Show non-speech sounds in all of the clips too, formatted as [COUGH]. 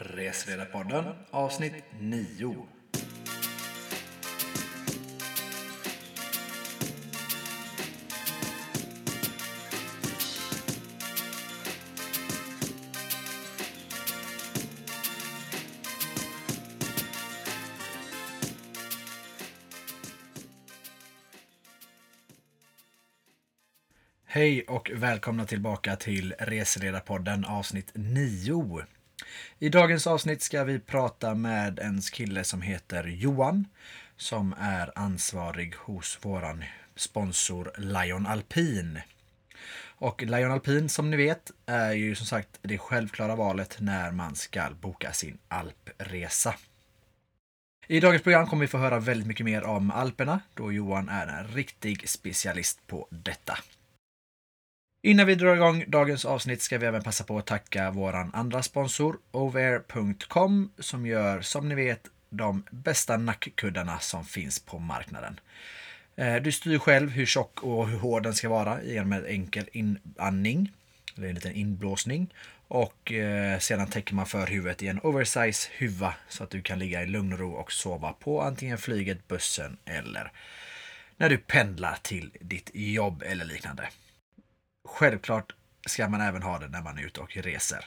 Resledarpodden avsnitt 9. Hej och välkomna tillbaka till Reseledarpodden avsnitt 9. I dagens avsnitt ska vi prata med en kille som heter Johan som är ansvarig hos våran sponsor Lion Alpin. Och Lion Alpin som ni vet är ju som sagt det självklara valet när man ska boka sin alpresa. I dagens program kommer vi få höra väldigt mycket mer om Alperna då Johan är en riktig specialist på detta. Innan vi drar igång dagens avsnitt ska vi även passa på att tacka våran andra sponsor Over.com som gör som ni vet de bästa nackkuddarna som finns på marknaden. Eh, du styr själv hur tjock och hur hård den ska vara genom en enkel inandning, eller en liten inblåsning. Och eh, sedan täcker man för huvudet i en oversize huva så att du kan ligga i lugn och ro och sova på antingen flyget, bussen eller när du pendlar till ditt jobb eller liknande. Självklart ska man även ha det när man är ute och reser.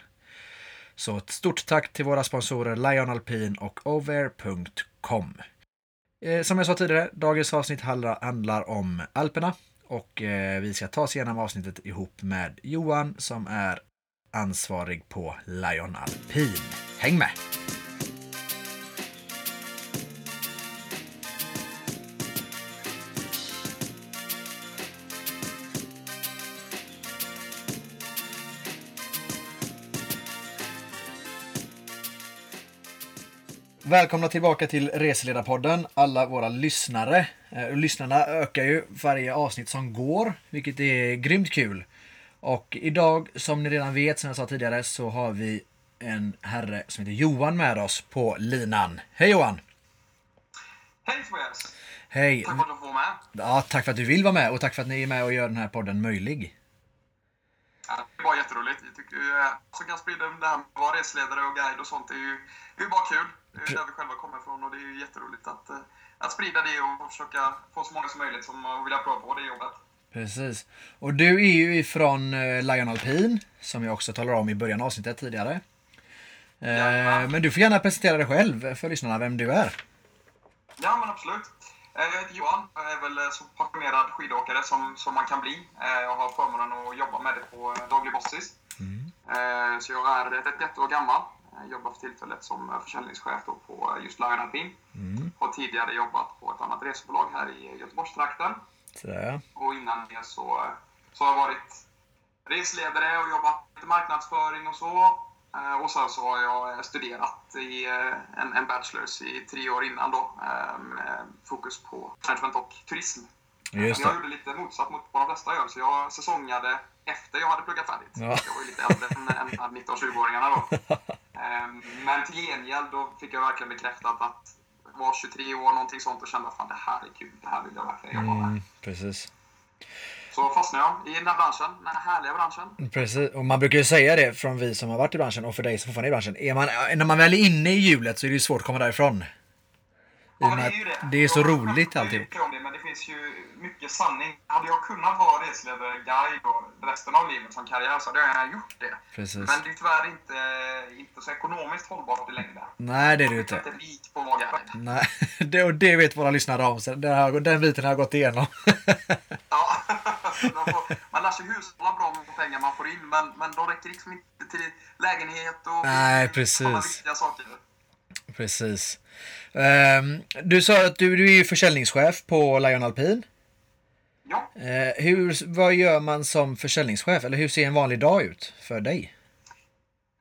Så ett stort tack till våra sponsorer Lion Alpin och Over.com. Eh, som jag sa tidigare, dagens avsnitt handlar om Alperna och eh, vi ska ta oss igenom avsnittet ihop med Johan som är ansvarig på Lion Alpin. Häng med! Välkomna tillbaka till Reseledarpodden, alla våra lyssnare. Eh, lyssnarna ökar ju varje avsnitt som går, vilket är grymt kul. Och idag, som ni redan vet, som jag sa tidigare, så har vi en herre som heter Johan med oss på linan. Hej Johan! Hej Tobias! Hej! Tack för att du får vara med. Ja, tack för att du vill vara med och tack för att ni är med och gör den här podden möjlig. Ja, det var jätteroligt. Jag tycker att som kan sprida det här med att vara reseledare och guide och sånt är ju, det är bara kul. Det är ju där vi själva kommer ifrån och det är ju jätteroligt att, eh, att sprida det och försöka få så många som möjligt som vill prova på det jobbet. Precis. Och du är ju ifrån eh, Lion Alpin, som jag också talade om i början av avsnittet tidigare. Eh, Jajamän. Men du får gärna presentera dig själv för lyssnarna, vem du är. Ja, men absolut. Eh, Jag heter Johan. Jag är väl eh, så passionerad skidåkare som, som man kan bli. Eh, Jag har förmånen att jobba med det på eh, daglig basis. Eh, Så jag är 31 år gammal. Jag jobbar för tillfället som eh, försäljningschef på just Lion Alpin. Mm. Har tidigare jobbat på ett annat resebolag här i Göteborgstrakten. Sådär. Och innan det så, så har jag varit resledare och jobbat med marknadsföring och så. Eh, Och sen så har jag studerat i eh, en, en bachelors i tre år innan då. eh, Med fokus på management och turism. Just jag gjorde lite motsatt mot vad de flesta gör. Så jag säsongade efter jag hade pluggat färdigt. Ja. Jag var ju lite äldre än, än 19-20-åringarna då. [LAUGHS] Ehm, Men till gengäld då fick jag verkligen bekräftat att var 23 år någonting sånt och kände att fan, det här är kul. Det här vill jag verkligen jobba med. Mm, precis. Så fastnade jag i den här branschen, den här härliga branschen. Precis, och man brukar ju säga det från vi som har varit i branschen och för dig som fortfarande är i branschen. Är man, när man väl är inne i hjulet så är det ju svårt att komma därifrån. Ja, det är ju det. det är så roligt alltihop. det finns ju mycket sanning. Hade jag kunnat vara reseledare, guide och resten av livet som karriär så hade jag gjort det. Precis. Men det är tyvärr inte, inte så ekonomiskt hållbart i längden. Nej, det är det ju Jag är inte. inte rik på att vara guide. Nej, [LAUGHS] det, och det vet våra lyssnare om. Den, här, den biten har jag gått igenom. Ja, [LAUGHS] man, får, man lär sig hushålla bra med pengar man får in, men, men de räcker liksom inte till lägenhet och Nej, precis. sådana viktiga saker. Precis. Ehm, du sa att du, du är ju försäljningschef på Lion Alpin. Ja, Eh, hur, vad gör man som försäljningschef? Eller hur ser en vanlig dag ut för dig?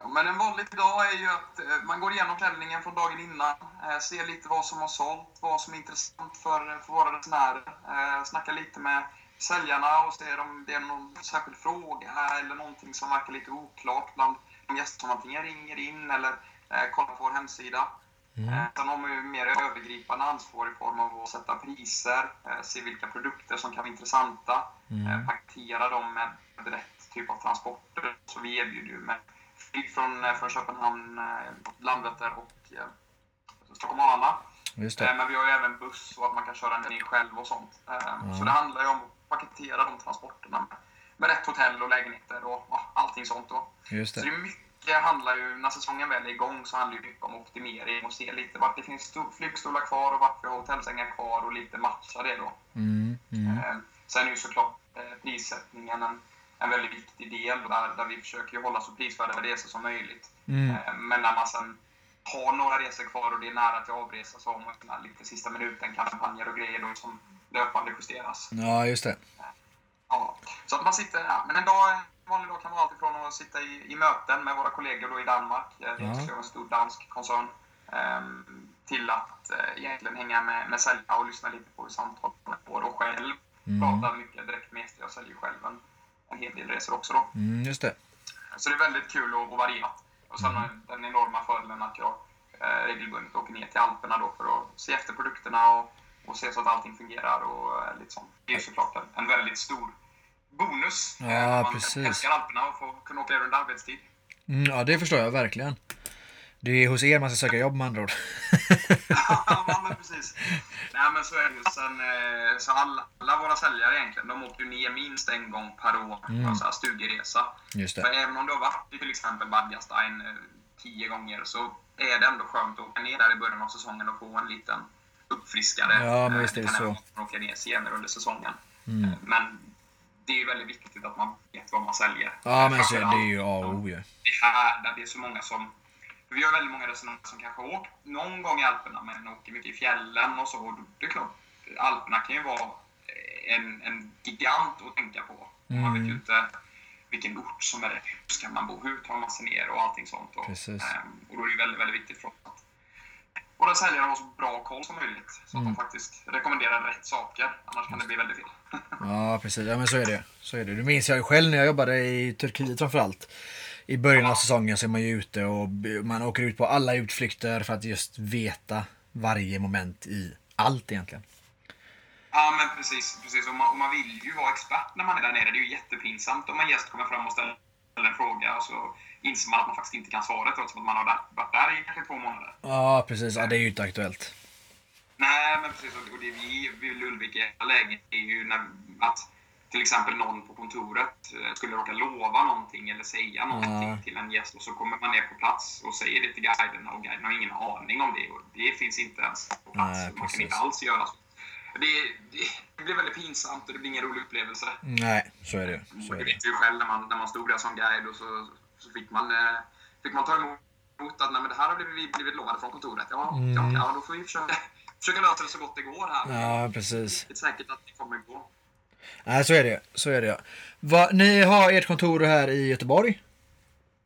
Ja, men en vanlig dag är ju att eh, man går igenom tävlingen från dagen innan, eh, ser lite vad som har sålt, vad som är intressant för, för våra resenärer, eh, snackar lite med säljarna och ser om det är någon särskild fråga eller någonting som verkar lite oklart bland de gäster som antingen ringer in eller eh, kollar på vår hemsida. Eh, Sen har man ju mer övergripande ansvar i form av att sätta priser, eh, se vilka produkter som kan vara intressanta, eh, paketera dem med rätt typ av transporter. Så vi erbjuder ju med flyg från, eh, från Köpenhamn, Landvetter och Stockholm Arlanda. Men vi har ju även buss och att man kan köra ner själv och sånt. Eh, Så det handlar ju om att paketera de transporterna med, med rätt hotell och lägenheter och ja, allting sånt. Då. Just Så det. det är mycket handlar ju, när säsongen väl är igång så handlar det mycket om optimering och se lite vart det finns sto- flygstolar kvar och vart vi har hotellsängar kvar och lite matcha det då. Mm, mm. Eh, Sen är ju såklart eh, prissättningen en, en väldigt viktig del där, där vi försöker hålla så prisvärda resor som möjligt. Mm. Eh, Men när man sen har några resor kvar och det är nära till avresa så har man lite sista minuten kampanjer och grejer då som löpande justeras. Ja, just det. Ja, så att man sitter, ja, men en dag, vanlig dag kan vara alltifrån att sitta i, i möten med våra kollegor då i Danmark, eh, det är en stor dansk koncern, ehm, till att eh, egentligen hänga med, med säljare och lyssna lite på hur samtalen går och själv Mm. prata mycket direkt med ST. Jag säljer själv en, en hel del resor också då. Mm, just det. Så det är väldigt kul och, och varierat. Och sen Mm. den enorma fördelen att jag eh, regelbundet åker ner till Alperna då för att se efter produkterna och, och se så att allting fungerar. Och, eh, lite sånt. Det är såklart en, en väldigt stor bonus. Ja, eh, man precis. älskar Alperna och får kunna åka under arbetstid. Mm, ja, det förstår jag verkligen. Det är hos er man ska söka jobb med andra ord. [LAUGHS] ja, men precis. Nej, men så är det ju. Sen, eh, så alla, alla våra säljare egentligen, de åker ju ner minst en gång per år på Mm. en studieresa. Just För det. även om du har varit i till exempel Badgastein eh, tio gånger så är det ändå skönt att åka ner där i början av säsongen och få en liten uppfriskare. Ja, men visst är det så. även åka ner senare under säsongen. Mm. Men det är ju väldigt viktigt att man vet vad man säljer. Ja, men så, det Framförallt är ju A och O ju. det här där det är så många som... Vi har väldigt många resenärer som kanske har åkt någon gång i Alperna men åker mycket i fjällen och så. Och det är klart, Alperna kan ju vara en, en gigant att tänka på. Man vet ju Mm. inte vilken ort som är rätt. Hur ska man bo? Hur tar man sig ner? Och allting sånt. Och, ehm, och då är det ju väldigt, väldigt viktigt för oss att våra säljare har så bra koll som möjligt. Så att Mm. de faktiskt rekommenderar rätt saker. Annars kan det bli väldigt fel. Ja, precis. Ja, men så är det. Så är det. Det minns jag ju själv när jag jobbade i Turkiet framförallt. I början av säsongen så är man ju ute och man åker ut på alla utflykter för att just veta varje moment i allt egentligen. Ja, men precis. precis. Och, man, och man vill ju vara expert när man är där nere. Det är ju jättepinsamt om en gäst kommer fram och ställer en fråga och så inser man att man faktiskt inte kan svara trots att man har varit där i kanske två månader. Ja, precis. Ja, det är ju inte aktuellt. Nej, men precis. Och det vi vill Lulvik i alla lägen är ju när, att till exempel någon på kontoret eh, skulle råka lova någonting eller säga någonting Ja. till en gäst och så kommer man ner på plats och säger det till guiderna och guiderna har ingen aning om det och det finns inte ens på plats. Nej, man kan inte alls göra så. Det, det, det blir väldigt pinsamt och det blir ingen rolig upplevelse. Nej, så är det. Så är Det vet ju själv när man, när man stod där som guide och så, så fick, man, eh, fick man ta emot att Nej, men det här har blivit, vi blivit lovade från kontoret. Ja, Mm. ja, ja, då får vi försöka, försöka lösa det så gott det går här. Ja, precis. Det är säkert att det kommer gå. Nej, så är det. Så är det. ja. Va, ni har ert kontor här i Göteborg.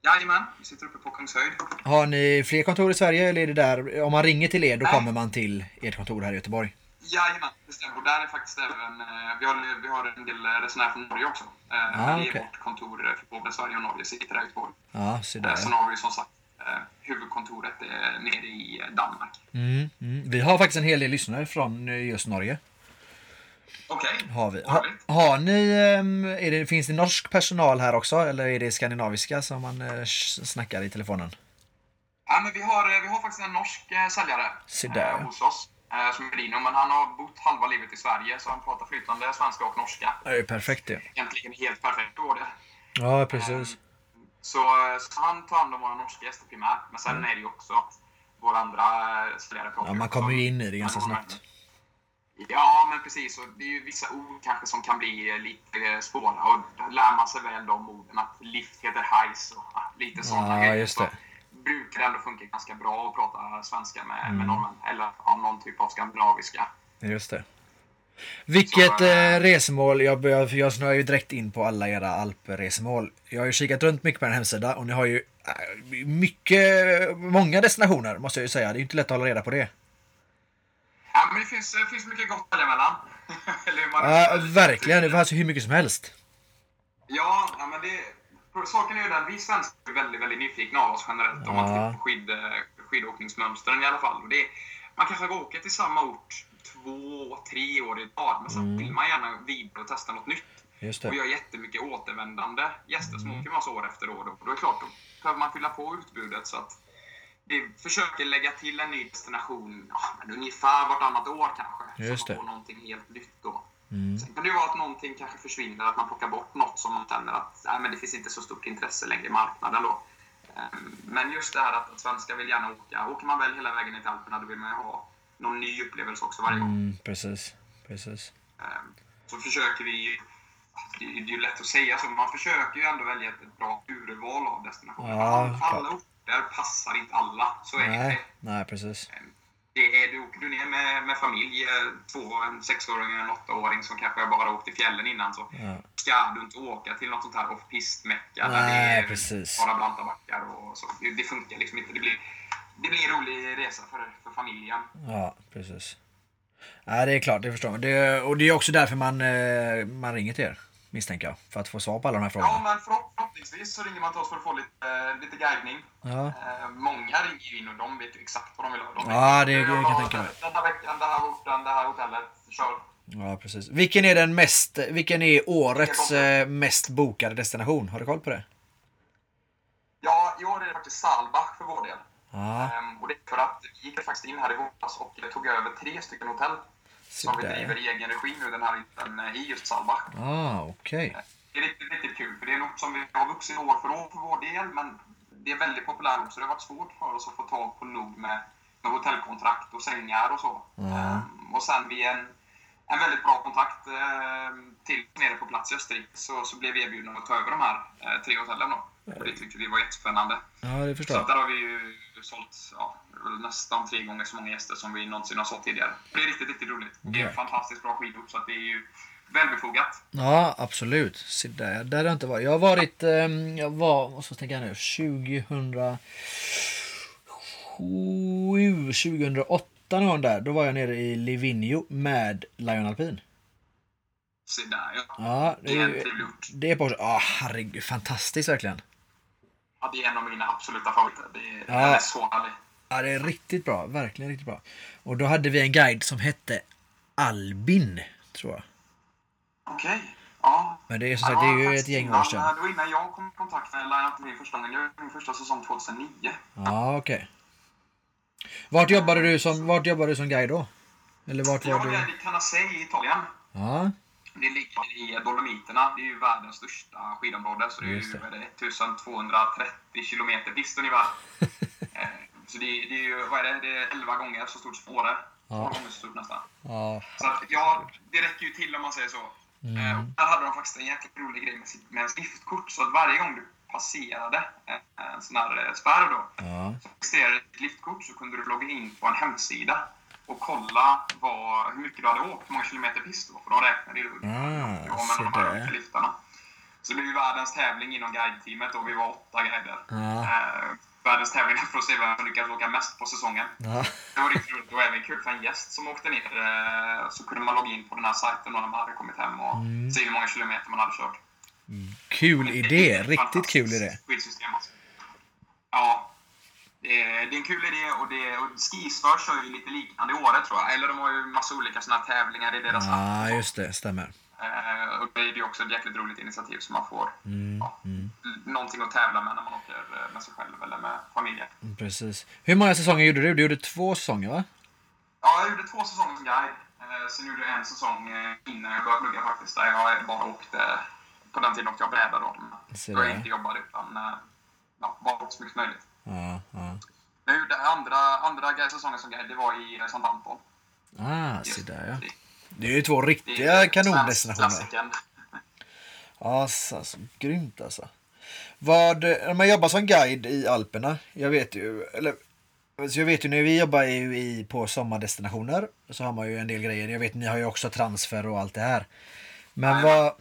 Jajamän, vi sitter uppe på Kungshöjd. Har ni fler kontor i Sverige eller är det där, om man ringer till er då kommer man till ert kontor här i Göteborg? Jajamän, det stämmer. Och där är faktiskt även, eh, vi, har, vi har en del resenärer från Norge också. Eh, Ah, det är vårt kontor för både Sverige och Norge sitter där i Göteborg. Ja, se Eh, där. Sen har vi som sagt huvudkontoret är nere i eh, Danmark. Mm, mm. Vi har faktiskt en hel del lyssnare från eh, just Norge. Okej, Har vi. Ha, har ni, ehm, är det, finns det norsk personal här också eller är det skandinaviska som man eh, snackar i telefonen? Ja, men vi, har, eh, vi har faktiskt en norsk eh, säljare eh, hos oss. Eh, som är Dino, men han har bott halva livet i Sverige så han pratar flytande svenska och norska. Det är ju perfekt det. Egentligen helt perfekt då det. Ja, precis. Så, eh, så han tar hand om våra norska gäster primärt. Men sen är det ju också att våra andra eh, säljare Ja, man kommer ju in i det ganska snabbt. Ja, men precis. Och det är ju vissa ord kanske som kan bli eh, lite svåra. Och lär man sig väl de orden. Att lift heter hajs och ah, lite sådana Ja, grejer. just det. Så brukar det ändå funka ganska bra att prata svenska med, Mm. med norrmän. Eller ja, någon typ av skandinaviska. Just det. Vilket eh, eh, resmål, jag, börjar- jag snöar ju direkt in på alla era alpresemål. Jag har ju kikat runt mycket på den hemsida och ni har ju eh, mycket, många destinationer måste jag ju säga. Det är ju inte lätt att hålla reda på det. Ja, men det finns, det finns mycket gott att välja mellan. Eller hur man Ja, verkligen. Det fanns ju hur mycket som helst. Ja, ja men det... Saken är ju den, vi svenskar är väldigt, väldigt nyfikna av oss generellt om man Ja. tittar på skid, eh, skidåkningsmönstren i alla fall. Och det, man kanske har åkt till samma ort två, tre år i rad, men sen vill man gärna vidare och testa något nytt. Just Och det. har jättemycket återvändande gäster som åker med oss år efter år. Och då är det klart, då behöver man fylla på utbudet. Så att vi försöker lägga till en ny destination ja, men ungefär vartannat år kanske. Just så man får någonting helt nytt då. Mm. Sen kan det ju vara att någonting kanske försvinner, att man plockar bort något som man känner att nej, men det finns inte så stort intresse längre i marknaden då. Ehm, Men just det här att, att svenskar vill gärna åka. Åker man väl hela vägen ner till Alperna då vill man ju ha någon ny upplevelse också varje gång. Mm, precis. Precis. Ehm, Så försöker vi ju, det är ju lätt att säga så, men man försöker ju ändå välja ett bra urval av destinationer. Ja, alla orter passar inte alla, så är det. Nej, nej precis. Det är, du åker du ner med, med familj, eh, två, en sexåring och en åttaåring som kanske bara åkt till fjällen innan, så Ja. ska du inte åka till något sånt här off-pist-mecka där det Nej, är precis. bara blanta backar och så. Det, det funkar liksom inte. Det blir, det blir en rolig resa för, för familjen. Ja, precis. Ja, det är klart, det förstår man. Det, och det är också därför man, eh, man ringer till er, misstänker jag. För att få svar på alla de här Ja, frågorna. men förhopp- förhoppningsvis så ringer man till oss för att få lite, lite guidning. Ja, Eh, många ringer ju in och de vet ju exakt vad de vill ha. De Ja, det "Jag kan jag tänka mig. Den här veckan, den här orten, det här hotellet. Kör. ja, precis. Vilken är den mest, vilken är årets eh, mest bokade destination? Har du koll på det? Ja, i år är det faktiskt Salbach för vår del. Ja, Ehm, och det är för att vi gick faktiskt in här i våras och tog över tre stycken hotell se som vi driver i egen regi nu den här vintern eh, i just Salbach. Ah, okej. Det är riktigt, riktigt kul för det är ort som vi har vuxit år för år för vår del men det är väldigt populärt så det har varit svårt för oss att få tag på nog med, med hotellkontrakt och sängar och så. Ja. Ehm, och sen via en, en väldigt bra kontakt ehm, till nere på plats i Österrike så, så blev vi erbjudna att ta över de här eh, tre hotellen då. Och det tyckte vi var jättespännande. Ja, det Så förstår jag. där har vi ju sålt ja, nästan tre gånger så många gäster som vi någonsin har sålt tidigare. Det är riktigt, riktigt roligt. Det är fantastiskt bra skidort så det är ju välbefogat. Ja, absolut. Se där, där har jag inte varit. Jag har varit, eh, jag var, vad ska jag tänka nu, 2007, 2008 någon där. Då var jag nere i Livigno med Lion Alpin. Se där ja. Ja, Det är det är på, ja herregud, fantastiskt verkligen. Ja, det är en av mina absoluta favoriter. Det är, Ja. Den är så härlig. Ja, det är riktigt bra, verkligen riktigt bra. Och då hade vi en guide som hette Albin, tror jag. Okej. Ja. Men det är som sagt, det är ju ett gäng år sedan. Det var innan jag kom i kontakt med Lion Team första gången. Jag gjorde min första säsong 2009. Ja, okej. Vart jobbade du som, vart jobbade du som guide då? Eller vart Jag var var du? i Canacei i Italien. Ja, Det ligger i Dolomiterna. Det är ju världens största skidområde. Så det är ju det. vad är det, 1230 kilometer pist ungefär. [LAUGHS] Eh, så det, är- det är ju, vad är det, det är 11 gånger så stort som Åre. Ja. 12 gånger så stort nästan. ja, Så att, ja, det räcker ju till om man säger så. Mm. Eh, där hade de faktiskt en jäkligt rolig grej med, sitt, med ens liftkort. Så att varje gång du passerade en, en sån här eh, spärr då, ja. så registrerade ditt liftkort så kunde du logga in på en hemsida och kolla vad, hur mycket du hade åkt, hur många kilometer pist då, för de räknade ju ja, se med de här liftarna. Så det blev ju världens tävling inom guideteamet och vi var åtta guider. Ja. Eh, världens tävling för att se vem som lyckades åka mest på säsongen. ja. Det var riktigt roligt och även kul för en gäst som åkte ner. eh, Så kunde man logga in på den här sajten när man hade kommit hem och Mm. se hur många kilometer man hade kört. Kul idé, riktigt kul idé. Skidsystem alltså. Ja. Det är, det är en kul idé och, det, och Skisför kör ju lite liknande i Åre tror jag. Eller de har ju massa olika såna här tävlingar i deras Ja, just det, stämmer. Eh, och det är ju också ett jäkligt roligt initiativ som man får Mm, ja, mm, någonting att tävla med när man åker eh, med sig själv eller med familjen. precis. Hur många säsonger gjorde du? Du gjorde två säsonger va? Ja, jag gjorde två säsonger som guide. Eh, sen gjorde jag en säsong eh, innan jag började plugga faktiskt, där jag bara åkte... På den tiden åkte jag bräda då. Då jag inte jobbade utan eh, ja, bara åkte så mycket möjligt. Ja, ja. Jag gjorde andra, andra säsongen som guide, det var i eh, Sant Anton. Ah, se där ja. det. Är ju två riktiga kanondestinationer. Alltså, alltså, grymt alltså. Vad, när man jobbar som guide i Alperna, jag vet ju, eller så jag vet ju när vi jobbar ju i, på sommardestinationer så har man ju en del grejer. Jag vet ni har ju också transfer och allt det här. Men vad,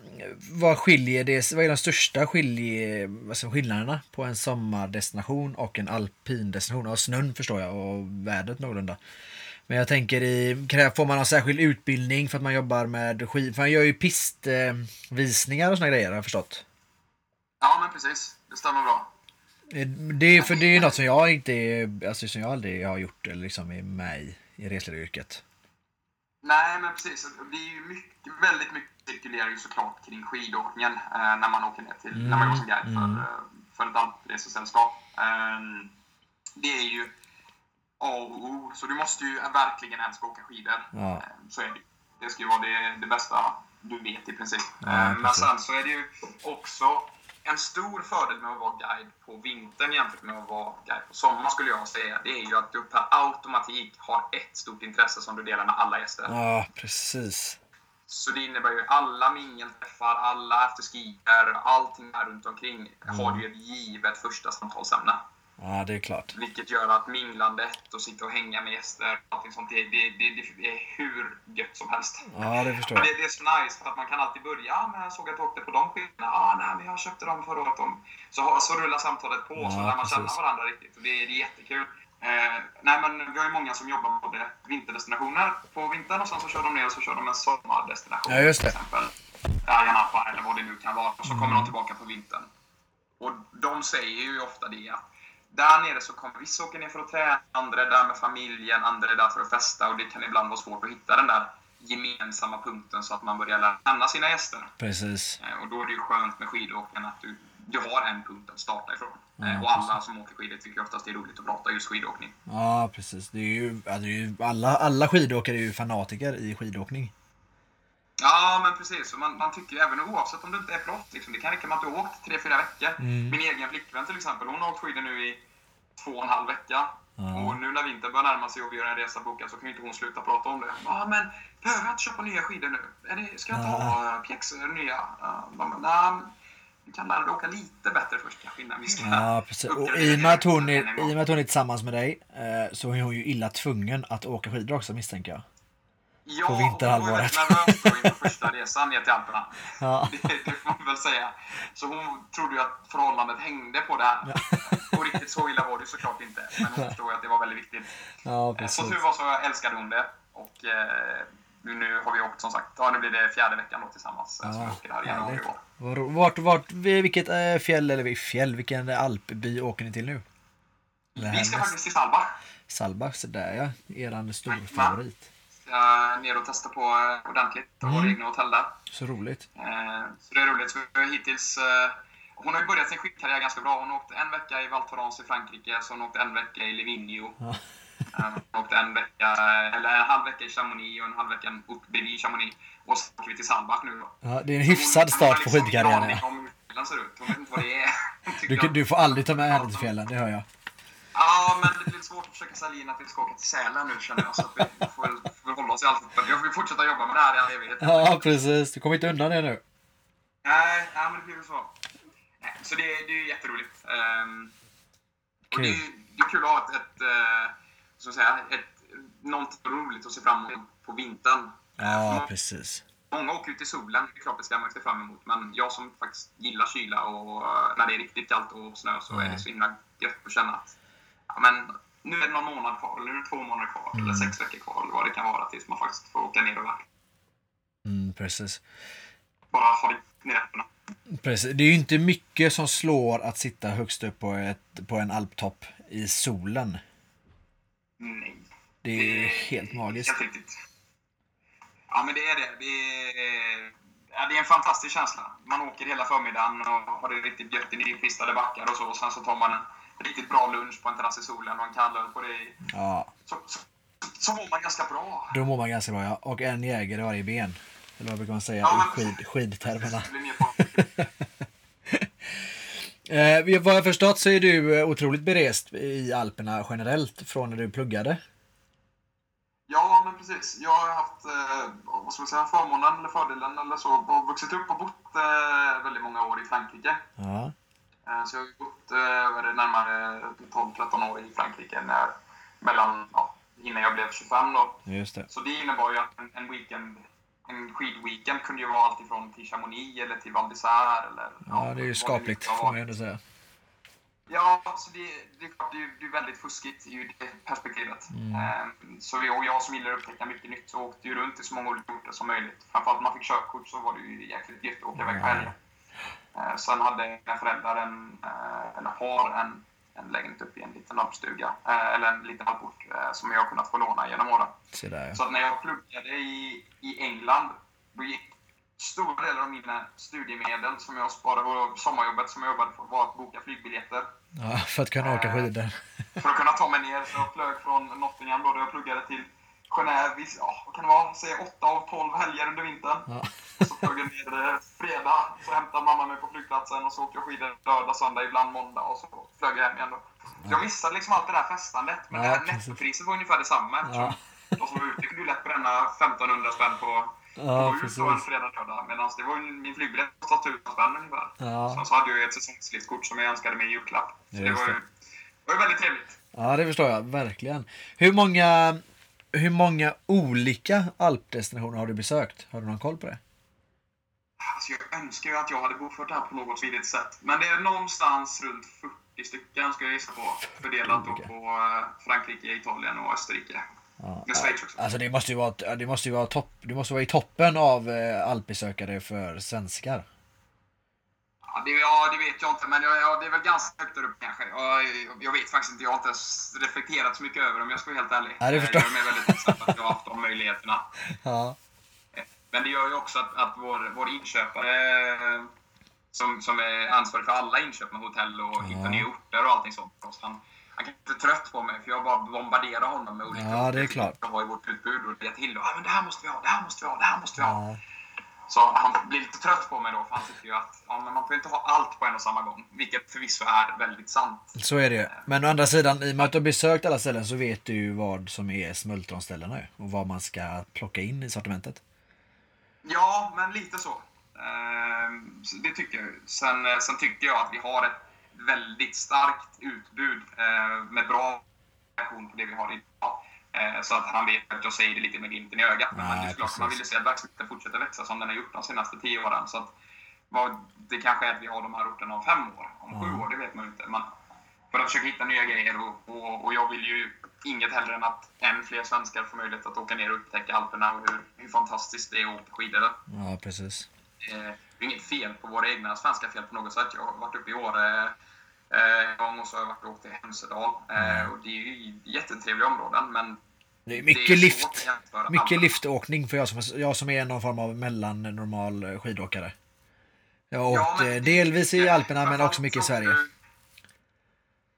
vad skiljer det, vad är de största skilje, alltså skillnaderna på en sommardestination och en alpin destination? Ja, snön förstår jag och vädret någorlunda. Men jag tänker i, får man någon särskild utbildning för att man jobbar med skid? För man gör ju pistvisningar och såna grejer har jag förstått. Ja, men precis. Det stämmer bra. Eh, Det för det är ju något som jag inte, alltså som jag aldrig har gjort eller liksom är med i, i resledaryrket. Nej, men precis. Det är ju mycket, väldigt mycket cirkulerar ju såklart kring skidåkningen eh, när man åker ner till, när man går som guide för, Mm. eh, för ett alpresesällskap. Ehm, det är ju A och O. Så du måste ju verkligen älska att åka skidor. Ja. Ehm, Så är det. Det ska ju vara det, det bästa du vet i princip. Ja, Ehm, Men sen så är det ju också en stor fördel med att vara guide på vintern jämfört med att vara guide på sommaren skulle jag säga. Det är ju att du per automatik har ett stort intresse som du delar med alla gäster. Ja, precis. Så det innebär ju alla mingelträffar, alla afterskier, allting här runt omkring har du ju ett givet första samtalsämne. Ja, det är klart. Vilket gör att minglandet och sitta och hänga med gäster, allting sånt, det, det, det, det är hur gött som helst. Ja, det förstår Men jag. det, det är så nice att man kan alltid börja, ja, men jag såg att du åkte på de skidorna, ah, nej men jag köpte dem förra året. Så, så rullar samtalet på, så Ja, lär man känna varandra riktigt. Och det, är- det är jättekul. Eh, nej men vi har ju många som jobbar med både vinterdestinationer på vintern och sen så kör de ner och så kör de en sommardestination. Ja, just det. Till exempel Ayia eller vad det nu kan vara. Och så Mm. kommer de tillbaka på vintern. Och de säger ju ofta det att där nere så kommer vissa åka ner för att träna, andra är där med familjen, andra är där för att festa och det kan ibland vara svårt att hitta den där gemensamma punkten så att man börjar lära känna sina gäster. Precis. Eh, Och då är det ju skönt med skidåkningen att du, du har en punkt att starta ifrån. Ja, Eh, och alla som åker skidor tycker oftast det är roligt att prata just skidåkning. Ja, precis. Det är ju alla, alla skidåkare är ju fanatiker i skidåkning. Ja, men precis. Man, man tycker ju även oavsett om du inte är proffs, liksom, det kan räcka med att du har åkt tre fyra veckor. Mm. Min egen flickvän till exempel, hon har åkt skidor nu i två och en halv vecka. Ja. Och nu när vintern börjar närma sig och vi gör en resa bokad så kan ju inte hon sluta prata om det. Ja, men behöver jag inte köpa nya skidor nu? Är det, ska jag ta Ja. uh, pjäxor nya? Uh, de bara, "Nej, men du kan lära dig åka lite bättre först kanske innan vi ska Ja, precis. Och i och med att hon är, gång." i och med att hon är tillsammans med dig eh, så är hon ju illa tvungen att åka skidor också misstänker jag. Ja, på och hon var vinterhalvåret. väldigt nervös då inför första [LAUGHS] resan ner till Alperna. Ja. Det, det får man väl säga. Så hon trodde ju att förhållandet hängde på det här. Och riktigt så illa var det såklart inte. Men hon förstod ju att det var väldigt viktigt. Ja, Eh, precis. Som tur var så älskade hon det. Och eh, nu har vi åkt som sagt, ja nu blir det fjärde veckan då tillsammans. eh, Så vi Ja, åker här i januari i år. Vart, vart, vilket eh, fjäll, eller fjäll, vilken alpby åker ni till nu? Vi ska faktiskt till Salba. Salba, så där ja. Eran stor Jajamän. favorit. Ska ner och testa på eh, ordentligt. Och Mm. våra egna hotell där. Så roligt. Eh, Så det är roligt. Så vi har hittills... eh, Hon har ju börjat sin skidkarriär ganska bra. Hon åkte en vecka i Val Thorens i Frankrike, så hon åkte en vecka i Livigno. Ja. Eh, Hon åkte en vecka, eller en halv vecka i Chamonix och en halv vecka upp bredvid Chamonix. Och så åker vi till Sandbach nu då. Ja, det är en Hon- hyfsad hon start på liksom ingen skidkarriären. aning Ja. om hur fjällen ser ut. Hon vet inte vad det är. Hon Du, du får aldrig ta med henne till fjällen, det hör jag. Ja, men det blir svårt att försöka sälja in att vi ska åka till Sälen nu känner jag. Så att vi får väl hålla oss i allt. Vi får fortsätta jobba med det här i all evighet. Ja, precis. Du kommer inte undan det nu. Nej, nej, men det blir väl så. Nej, Så det, det är ju jätteroligt. Ehm, och det, är, Kul. det är kul att ha ett, ett, eh, så att säga, ett, någonting roligt att se fram emot på vintern. Ja, precis. Många åker ut i solen, det är klart det ska man se fram emot. Men jag som faktiskt gillar kyla och eh, när det är riktigt kallt och snö så är Ja. det så himla gött att känna att ja, men, nu är det någon månad kvar, eller nu är det två månader kvar, Mm. eller sex veckor kvar, eller vad det kan vara tills man faktiskt får åka ner och verkligen Mm, precis. bara ha det nätterna. precis. Det är ju inte mycket som slår att sitta högst upp på, ett, på en alptopp i solen. Nej. Det är helt magiskt. Helt riktigt. Ja, men det är det. Det är, ja, det är en fantastisk känsla. Man åker hela förmiddagen och har det riktigt gött i nypistade backar och så. Och sen så tar man en riktigt bra lunch på en terrass i solen och en kall öl på det. Ja, Så, så, så mår man ganska bra. då mår man ganska bra ja. Och en jägare i varje ben. Eller vad brukar man säga Ja, i men- skid, skidtermerna. [LAUGHS] Eh, vad jag förstått så är du eh, otroligt berest i Alperna generellt från när du pluggade. Ja, men precis. Jag har haft eh, vad ska man säga, förmånen eller fördelen eller så, och vuxit upp och bott eh, väldigt många år i Frankrike. Ja, Så jag har bott eh, närmare 12-13 år i Frankrike när, mellan, ja, innan jag blev 25. Då. just det. Så det innebar ju att en, en weekend en skidweekend kunde ju vara alltifrån till Chamonix eller till Val d'Isère. Eller, Ja, det är ju skapligt får man ju ändå säga. Ja, så det, det, det, det är väldigt fuskigt i det perspektivet. Mm. Eh, Så vi, och jag som gillar att upptäcka mycket nytt så åkte ju runt i så många olika orter som möjligt. Framförallt när man fick körkort så var det ju jäkligt gött att åka iväg på helger. Eh, Sen hade mina föräldrar en, eh, eller har en, en lägenhet uppe i en liten alpstuga, eh, eller en liten alport eh, som jag har kunnat få låna genom åren. Se där. Så att när jag pluggade i, i England, då gick stora delar av mina studiemedel som jag sparade på sommarjobbet som jag jobbade på var att boka flygbiljetter. Ja, för att kunna åka Eh, skidor. För att kunna ta mig ner. Så jag flög från Nottingham då, där jag pluggade till Genève ja, vad kan det vara, säg 8 av 12 helger under vintern. Ja. Så flög jag ner eh, fredag, så hämtade mamma mig på flygplatsen och så åkte jag skidor lördag, söndag, ibland måndag och så flög jag hem igen då. Så jag missade liksom allt det där festandet. Men Ja, det här precis. nettopriset var ungefär detsamma. Ja. De som var ute kunde ju lätt bränna 1500 spänn på Ja, då en precis. fredag, lördag. Medan det var min flygbiljett kostade 1000 spänn ungefär. Ja. Sen så hade jag ju ett säsongslivskort som jag önskade mig i julklapp. Så det var ju, det var ju väldigt trevligt. ja, det förstår jag. Verkligen. Hur många, hur många olika alpdestinationer har du besökt? Har du någon koll på det? Alltså jag önskar ju att jag hade bokfört det här på något smidigt sätt. Men det är någonstans runt 40 stycken ska jag gissa på. Fördelat då på eh, Frankrike, Italien och Österrike. Ja. Alltså det måste ju vara, det måste ju vara topp, måste vara i toppen av eh, alpbesökare för svenskar. Ja det, ja, det vet jag inte, men ja, det är väl ganska högt där uppe kanske. Jag, jag vet faktiskt inte, jag har inte ens reflekterat så mycket över om jag ska vara helt ärlig. Ja, det förstår Jag är mig väldigt tacksam att jag har haft de möjligheterna. [LAUGHS] Ja. Men det gör ju också att, att vår, vår inköpare, som, som är ansvarig för alla inköp med hotell och hitta Ja. nya orter och allting sånt, han, han kan inte trött på mig för jag bara bombarderar honom med olika Ja, det är klart. Jag har i vårt utbud och det till. Och, ah, men det här måste vi ha, det här måste vi ha, det här måste vi ha. Ja. Så han blir lite trött på mig då, för han tycker ju att ja, men man får inte ha allt på en och samma gång. Vilket förvisso är väldigt sant. Så är det ju. Men å andra sidan, i och med att du har besökt alla ställen så vet du ju vad som är smultronställena och vad man ska plocka in i sortimentet. Ja, men lite så. Ehm, Det tycker jag. Sen, eh, sen tycker jag att vi har ett väldigt starkt utbud eh, med bra reaktion på det vi har idag. Eh, Så att han vet att jag säger det lite med glimten i ögat. Men Nej, det är klart man vill se att verksamheten fortsätter växa som den har gjort de senaste tio åren. Så att, vad, det kanske är att vi har de här orterna om fem år, om sju Ja. år, det vet man inte. Men för att försöka hitta nya grejer och, och, och jag vill ju inget hellre än att än fler svenskar får möjlighet att åka ner och upptäcka Alperna och hur, hur fantastiskt det är att åka skidor. Ja, precis. Eh, Det är inget fel på våra egna svenska fel på något sätt. Jag har varit uppe i Åre gång och så har jag varit och åkt till Hemsedal. Eh, Och det är ju jättetrevliga områden men Det är det mycket är lift. Mycket liftåkning för jag som, jag som är någon form av mellannormal eh, skidåkare. Jag har åkt men eh, det- delvis i Alperna men också mycket i Sverige. du-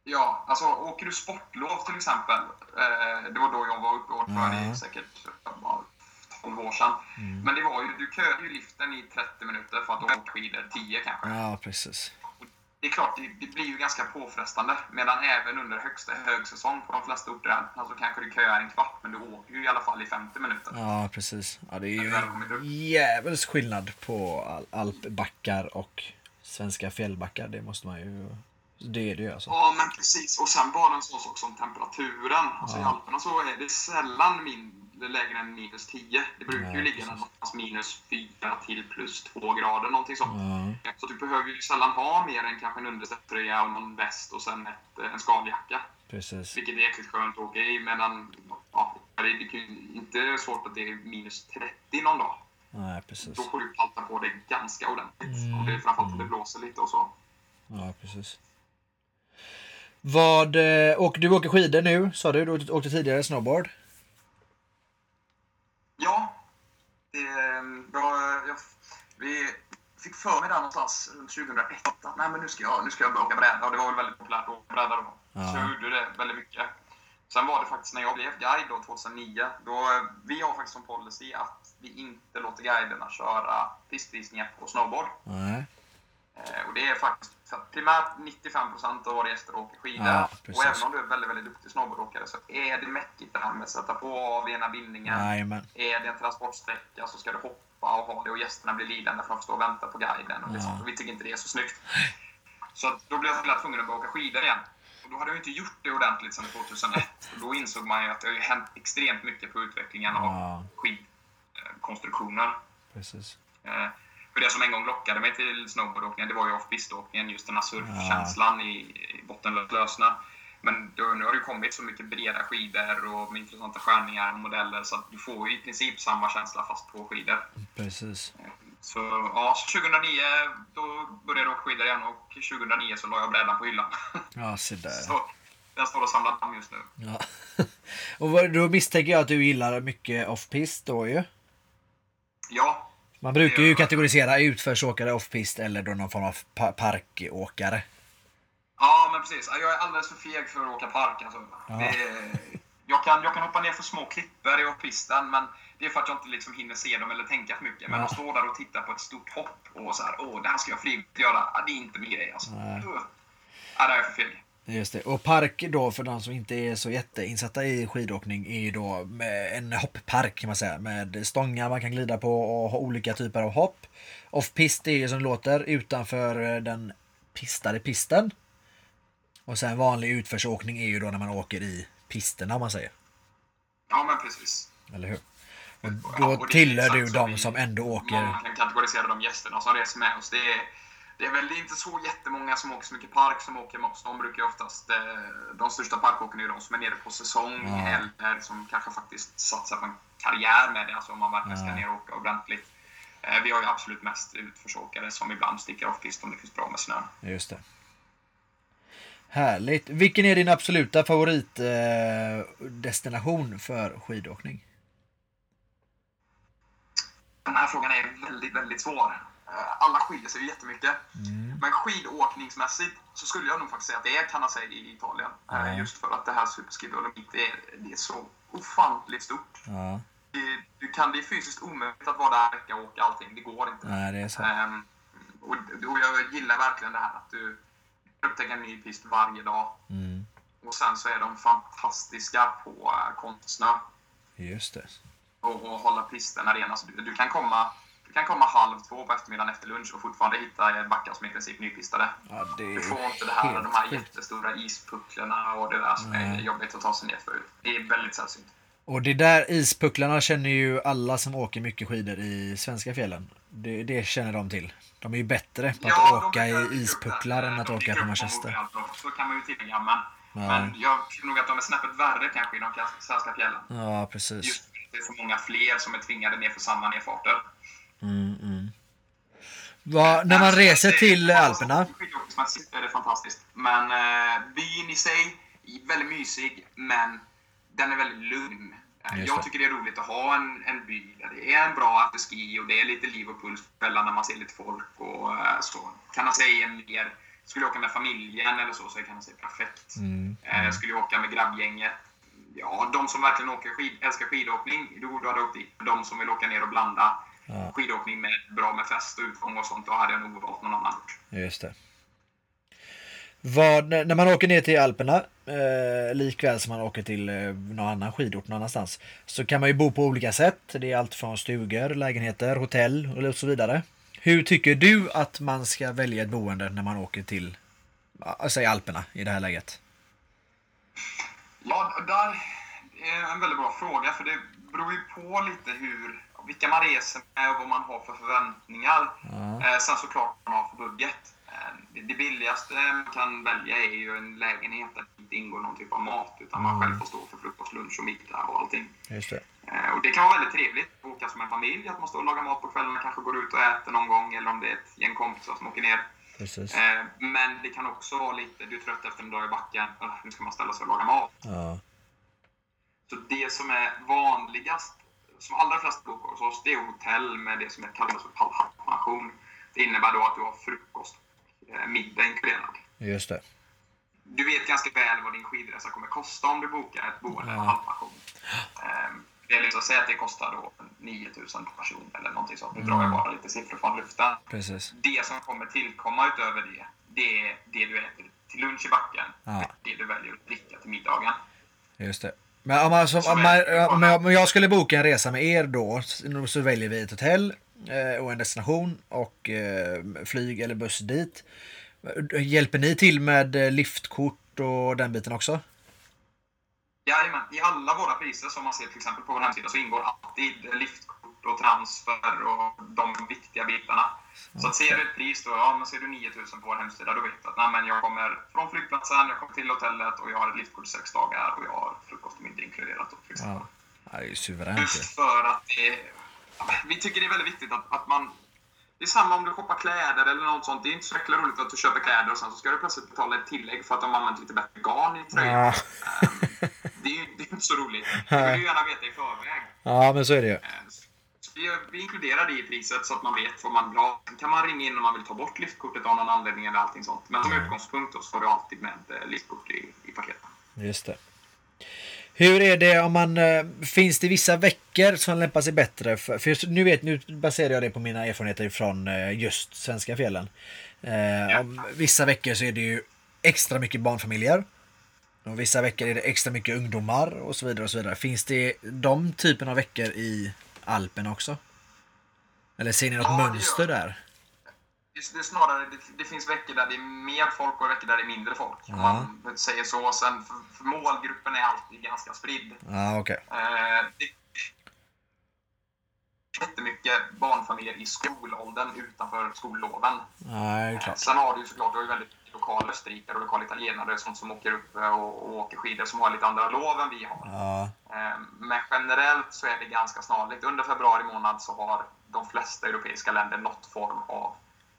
Ja, alltså åker du sportlov till exempel. Eh, det var då jag var uppe och åkte det Ja. är säkert ja, 12 år sedan. Mm. Men det var ju, du köade ju liften i 30 minuter för att åka skidor, 10 kanske. Ja, precis. Det är klart, det, blir ju ganska påfrestande. Medan även under högsta högsäsong på de flesta orter alltså kanske du köar en kvart, men du åker ju i alla fall i 50 minuter. Ja, precis. Ja, det är ju en jävels skillnad på al- alpbackar och svenska fjällbackar. Det måste man ju... Det är det ju alltså. Ja, men precis. Och sen bara en sån sak som temperaturen. Alltså I Ja. Alperna så är det sällan min, lägre än minus 10. Det brukar Nej, ju ligga precis. någonstans minus 4 till plus 2 grader, någonting sånt. Ja, Så du behöver ju sällan ha mer än kanske en undersättströja och någon väst och sen ett, en skaljacka. precis. Vilket är jäkligt skönt att åka i, medan ja, det är det ju inte svårt att det är minus 30 någon dag. Nej, precis. Då får du palta på dig ganska ordentligt. Mm, Om det är framförallt om det mm. blåser lite och så. Ja, precis. Vad... eh, Och du åker skidor nu, sa du. Du åkte tidigare snowboard. Ja, det, jag, jag, vi fick för mig där någonstans runt 2001 att nej, men nu ska jag, nu ska jag börja åka bräda. Och det var väl väldigt populärt att åka bräda då. Ja. Så jag gjorde det väldigt mycket. Sen var det faktiskt när jag blev guide då, 2009. Då, vi har faktiskt som policy att vi inte låter guiderna köra pistvisningar på snowboard. Nej. Eh, och det är faktiskt för att primärt 95% av våra gäster åker skidor. Ja, och även om du är väldigt, väldigt duktig snowboardåkare så är det mäckigt det här med att sätta på och av ena bindningen. Är det en transportsträcka så ska du hoppa ha det och gästerna blir lidande för att stå och vänta på guiden. Och Ja. sånt. Och vi tycker inte det är så snyggt. Så då blev jag tvungen att börja åka skidor igen. Och då hade jag inte gjort det ordentligt sedan 2001. Och då insåg man ju att det har hänt extremt mycket på utvecklingen av Ja, skidkonstruktioner. precis. Eh, För det som en gång lockade mig till snowboardåkningen, det var ju off-piståkningen, just den här surfkänslan i, i bottenlösna. Men då, nu har det kommit så mycket breda skidor och med intressanta skärningar och modeller så att du får ju i princip samma känsla fast på skidor. Precis. Så ja, så 2009 då började jag åka skidor igen och 2009 så la jag brädan på hyllan. Ja, se där. Så den står och samlar damm just nu. Ja. [LAUGHS] Och då misstänker jag att du gillar mycket off-pist då ju. Ja, Man brukar ju kategorisera utförsåkare, off-pist eller då någon form av pa parkåkare. Ja, men precis. Jag är alldeles för feg för att åka park. Alltså. Ja. Det, jag, kan, jag kan hoppa ner för små klippor i off-pisten, men det är för att jag inte liksom hinner se dem eller tänka för mycket. Men Ja. att stå där och titta på ett stort hopp och så här, åh, det här ska jag flyga göra. Ja, det är inte min grej alltså. Nej. Ja, det är jag för feg. Just det. Och park då för de som inte är så jätteinsatta i skidåkning är ju då en hopppark kan man säga. Med stångar man kan glida på och ha olika typer av hopp. Off-pist är ju som det låter utanför den pistade pisten. Och sen vanlig utförsåkning är ju då när man åker i pisterna om man säger. Ja, men precis. Eller hur? Och Ja, då och det är tillhör du de vi- som ändå åker. Man kan kategorisera de gästerna som reser med oss. Det är, det är väl inte så jättemånga som åker så mycket park som åker med oss. De brukar ju oftast, eh, de största parkåkarna är ju de som är nere på säsong Ja. eller som kanske faktiskt satsar på en karriär med det. Alltså om man verkligen ska Ja. ner och åka ordentligt. Eh, Vi har ju absolut mest utförsåkare som ibland sticker off-pist om det finns bra med snö. Just det. Härligt. Vilken är din absoluta favoritdestination eh, för skidåkning? Den här frågan är väldigt, väldigt svår. Eh, Alla skiljer sig ju jättemycket. Mm. Men skidåkningsmässigt så skulle jag nog faktiskt säga att det är Canazei i Italien. Ja. Just för att det här Superski Dolomit, det är, det är så ofantligt stort. Ja, Det, du kan, det är fysiskt omöjligt att vara där en vecka och åka allting. Det går inte. nej det är så. Ehm, och, och jag gillar verkligen det här att du upptäcker en ny pist varje dag. Mm. Och sen så är de fantastiska på uh, konstsnö. Just det. och, och hålla pisten rena. Så du, du, kan komma, du kan komma halv två på eftermiddagen efter lunch och fortfarande hitta backar som är i princip nypistade. Ja, Du är får inte det här, de här jättestora ispucklarna och det där som är Nej. jobbigt att ta sig ner för. Det är väldigt sällsynt. Och det där ispucklarna känner ju alla som åker mycket skidor i svenska fjällen. Det, det känner de till. De är ju bättre på att Ja, åka i ispucklar än att åka på Manchester. Så kan man ju tillägga. Men, Ja. men jag tror nog att de är snäppet värre kanske i de svenska fjällen. Ja, precis. Just det är så många fler som är tvingade ner för samma nedfarter. Mm, mm. Vad- när man reser till Alperna. Skidåkningsmässigt är det fantastiskt. Men eh, byn i sig väldigt mysig, men den är väldigt lugn. Jag tycker det är roligt att ha en, en by där det är en bra afterski och det är lite liv och puls på när man ser lite folk och eh, så. Kan man säga mer, skulle jag åka med familjen eller så, så kan man säga perfekt. Mm. Eh, skulle jag åka med grabbgänget, ja, de som verkligen åker skid, älskar skidåkning, då hade jag åkt dit. De som vill åka ner och blanda Ja. skidåkning med bra med fest och utgång och sånt, då hade jag nog valt någon annan ort. Just det. Vad, när man åker ner till Alperna, eh, likväl som man åker till eh, någon annan skidort någon annanstans, så kan man ju bo på olika sätt. Det är allt från stugor, lägenheter, hotell och så vidare. Hur tycker du att man ska välja ett boende när man åker till, ja, säg Alperna i det här läget? Ja, där är en väldigt bra fråga, för det beror ju på lite hur, vilka man reser med och vad man har för förväntningar. Ja. Eh, sen såklart vad man har för budget. Eh, det, billigaste man kan välja är ju en lägenhet där det inte ingår någon typ av mat, utan man Mm. själv får stå för frukost, lunch och middag och allting. Just det. Eh, och det kan vara väldigt trevligt att åka som en familj, att man står och lagar mat på kvällen, kanske går ut och äter någon gång, eller om det är ett gäng kompisar som åker ner. Precis. Eh, men det kan också vara lite, du är trött efter en dag i backen, "Ugh, nu ska man ställa sig och laga mat. Ja. Så det som är vanligast, som allra flesta bor hos oss, det är hotell med det som kallas för pallpension. Det innebär då att du har frukost, middag inkluderad. Just det. Du vet ganska väl vad din skidresa kommer kosta om du bokar ett boende med Ja. halvpension. Ehm, Det är liksom, säg att det kostar då 9000 per person eller någonting sånt. Nu drar jag Mm. bara lite siffror från luften. Precis. Det som kommer tillkomma utöver det, det är det du äter till lunch i backen. Ja. Det du väljer att dricka till middagen. Just det. Men om, som, om, man, om, jag, om jag skulle boka en resa med er då så väljer vi ett hotell eh, och en destination och eh, flyg eller buss dit. Hjälper ni till med eh, liftkort och den biten också? Jajamän, i alla våra priser som man ser till exempel på vår hemsida så ingår alltid liftkort och transfer och de viktiga bitarna. Så att ser du ett pris då, ja men ser du 9000 på vår hemsida, då vet du att nej, men jag kommer från flygplatsen, jag kommer till hotellet och jag har ett liftkort sex dagar och jag har frukost och middag inkluderat. Då, till exempel. Ja, Ja, det är ju suveränt ju. Just för att det, vi tycker det är väldigt viktigt att, att man... Det är samma om du shoppar kläder eller något sånt. Det är inte så jäkla roligt att du köper kläder och sen så ska du plötsligt betala ett tillägg för att de har använt lite bättre garn i tröjan. Ja. Ehm, det, är ju, det är inte så roligt. Det vill du gärna veta i förväg. Ja, men så är det ju. Ehm, vi, vi inkluderar det i priset så att man vet vad man vill ha. Kan man ringa in om man vill ta bort liftkortet av någon anledning eller allting sånt. Men som Mm. utgångspunkt då så har du alltid med ett liftkort i, i paketet. Just det. Hur är det om man... eh, Finns det vissa veckor som lämpar sig bättre? För, för just, nu, vet, nu baserar jag det på mina erfarenheter från eh, just svenska fjällen. Eh, om vissa veckor så är det ju extra mycket barnfamiljer. Och vissa veckor är det extra mycket ungdomar och så vidare. och så vidare. Finns det de typen av veckor i Alperna också? Eller ser ni något Ja, mönster där? Det, är snarare, det, det finns veckor där det är mer folk och veckor där det är mindre folk. Om Ja. man säger så. Sen för, för målgruppen är alltid ganska spridd. Ja, okej. Eh, det jättemycket barnfamiljer i skolåldern utanför skolloven. Är Eh, klart. Sen har du ju såklart du har ju väldigt lokala österrikare och lokala italienare sånt som åker upp eh, och, och åker skidor som har lite andra lov än vi har. Ja, Eh, Men generellt så är det ganska snarlikt. Under februari månad så har de flesta europeiska länder något form av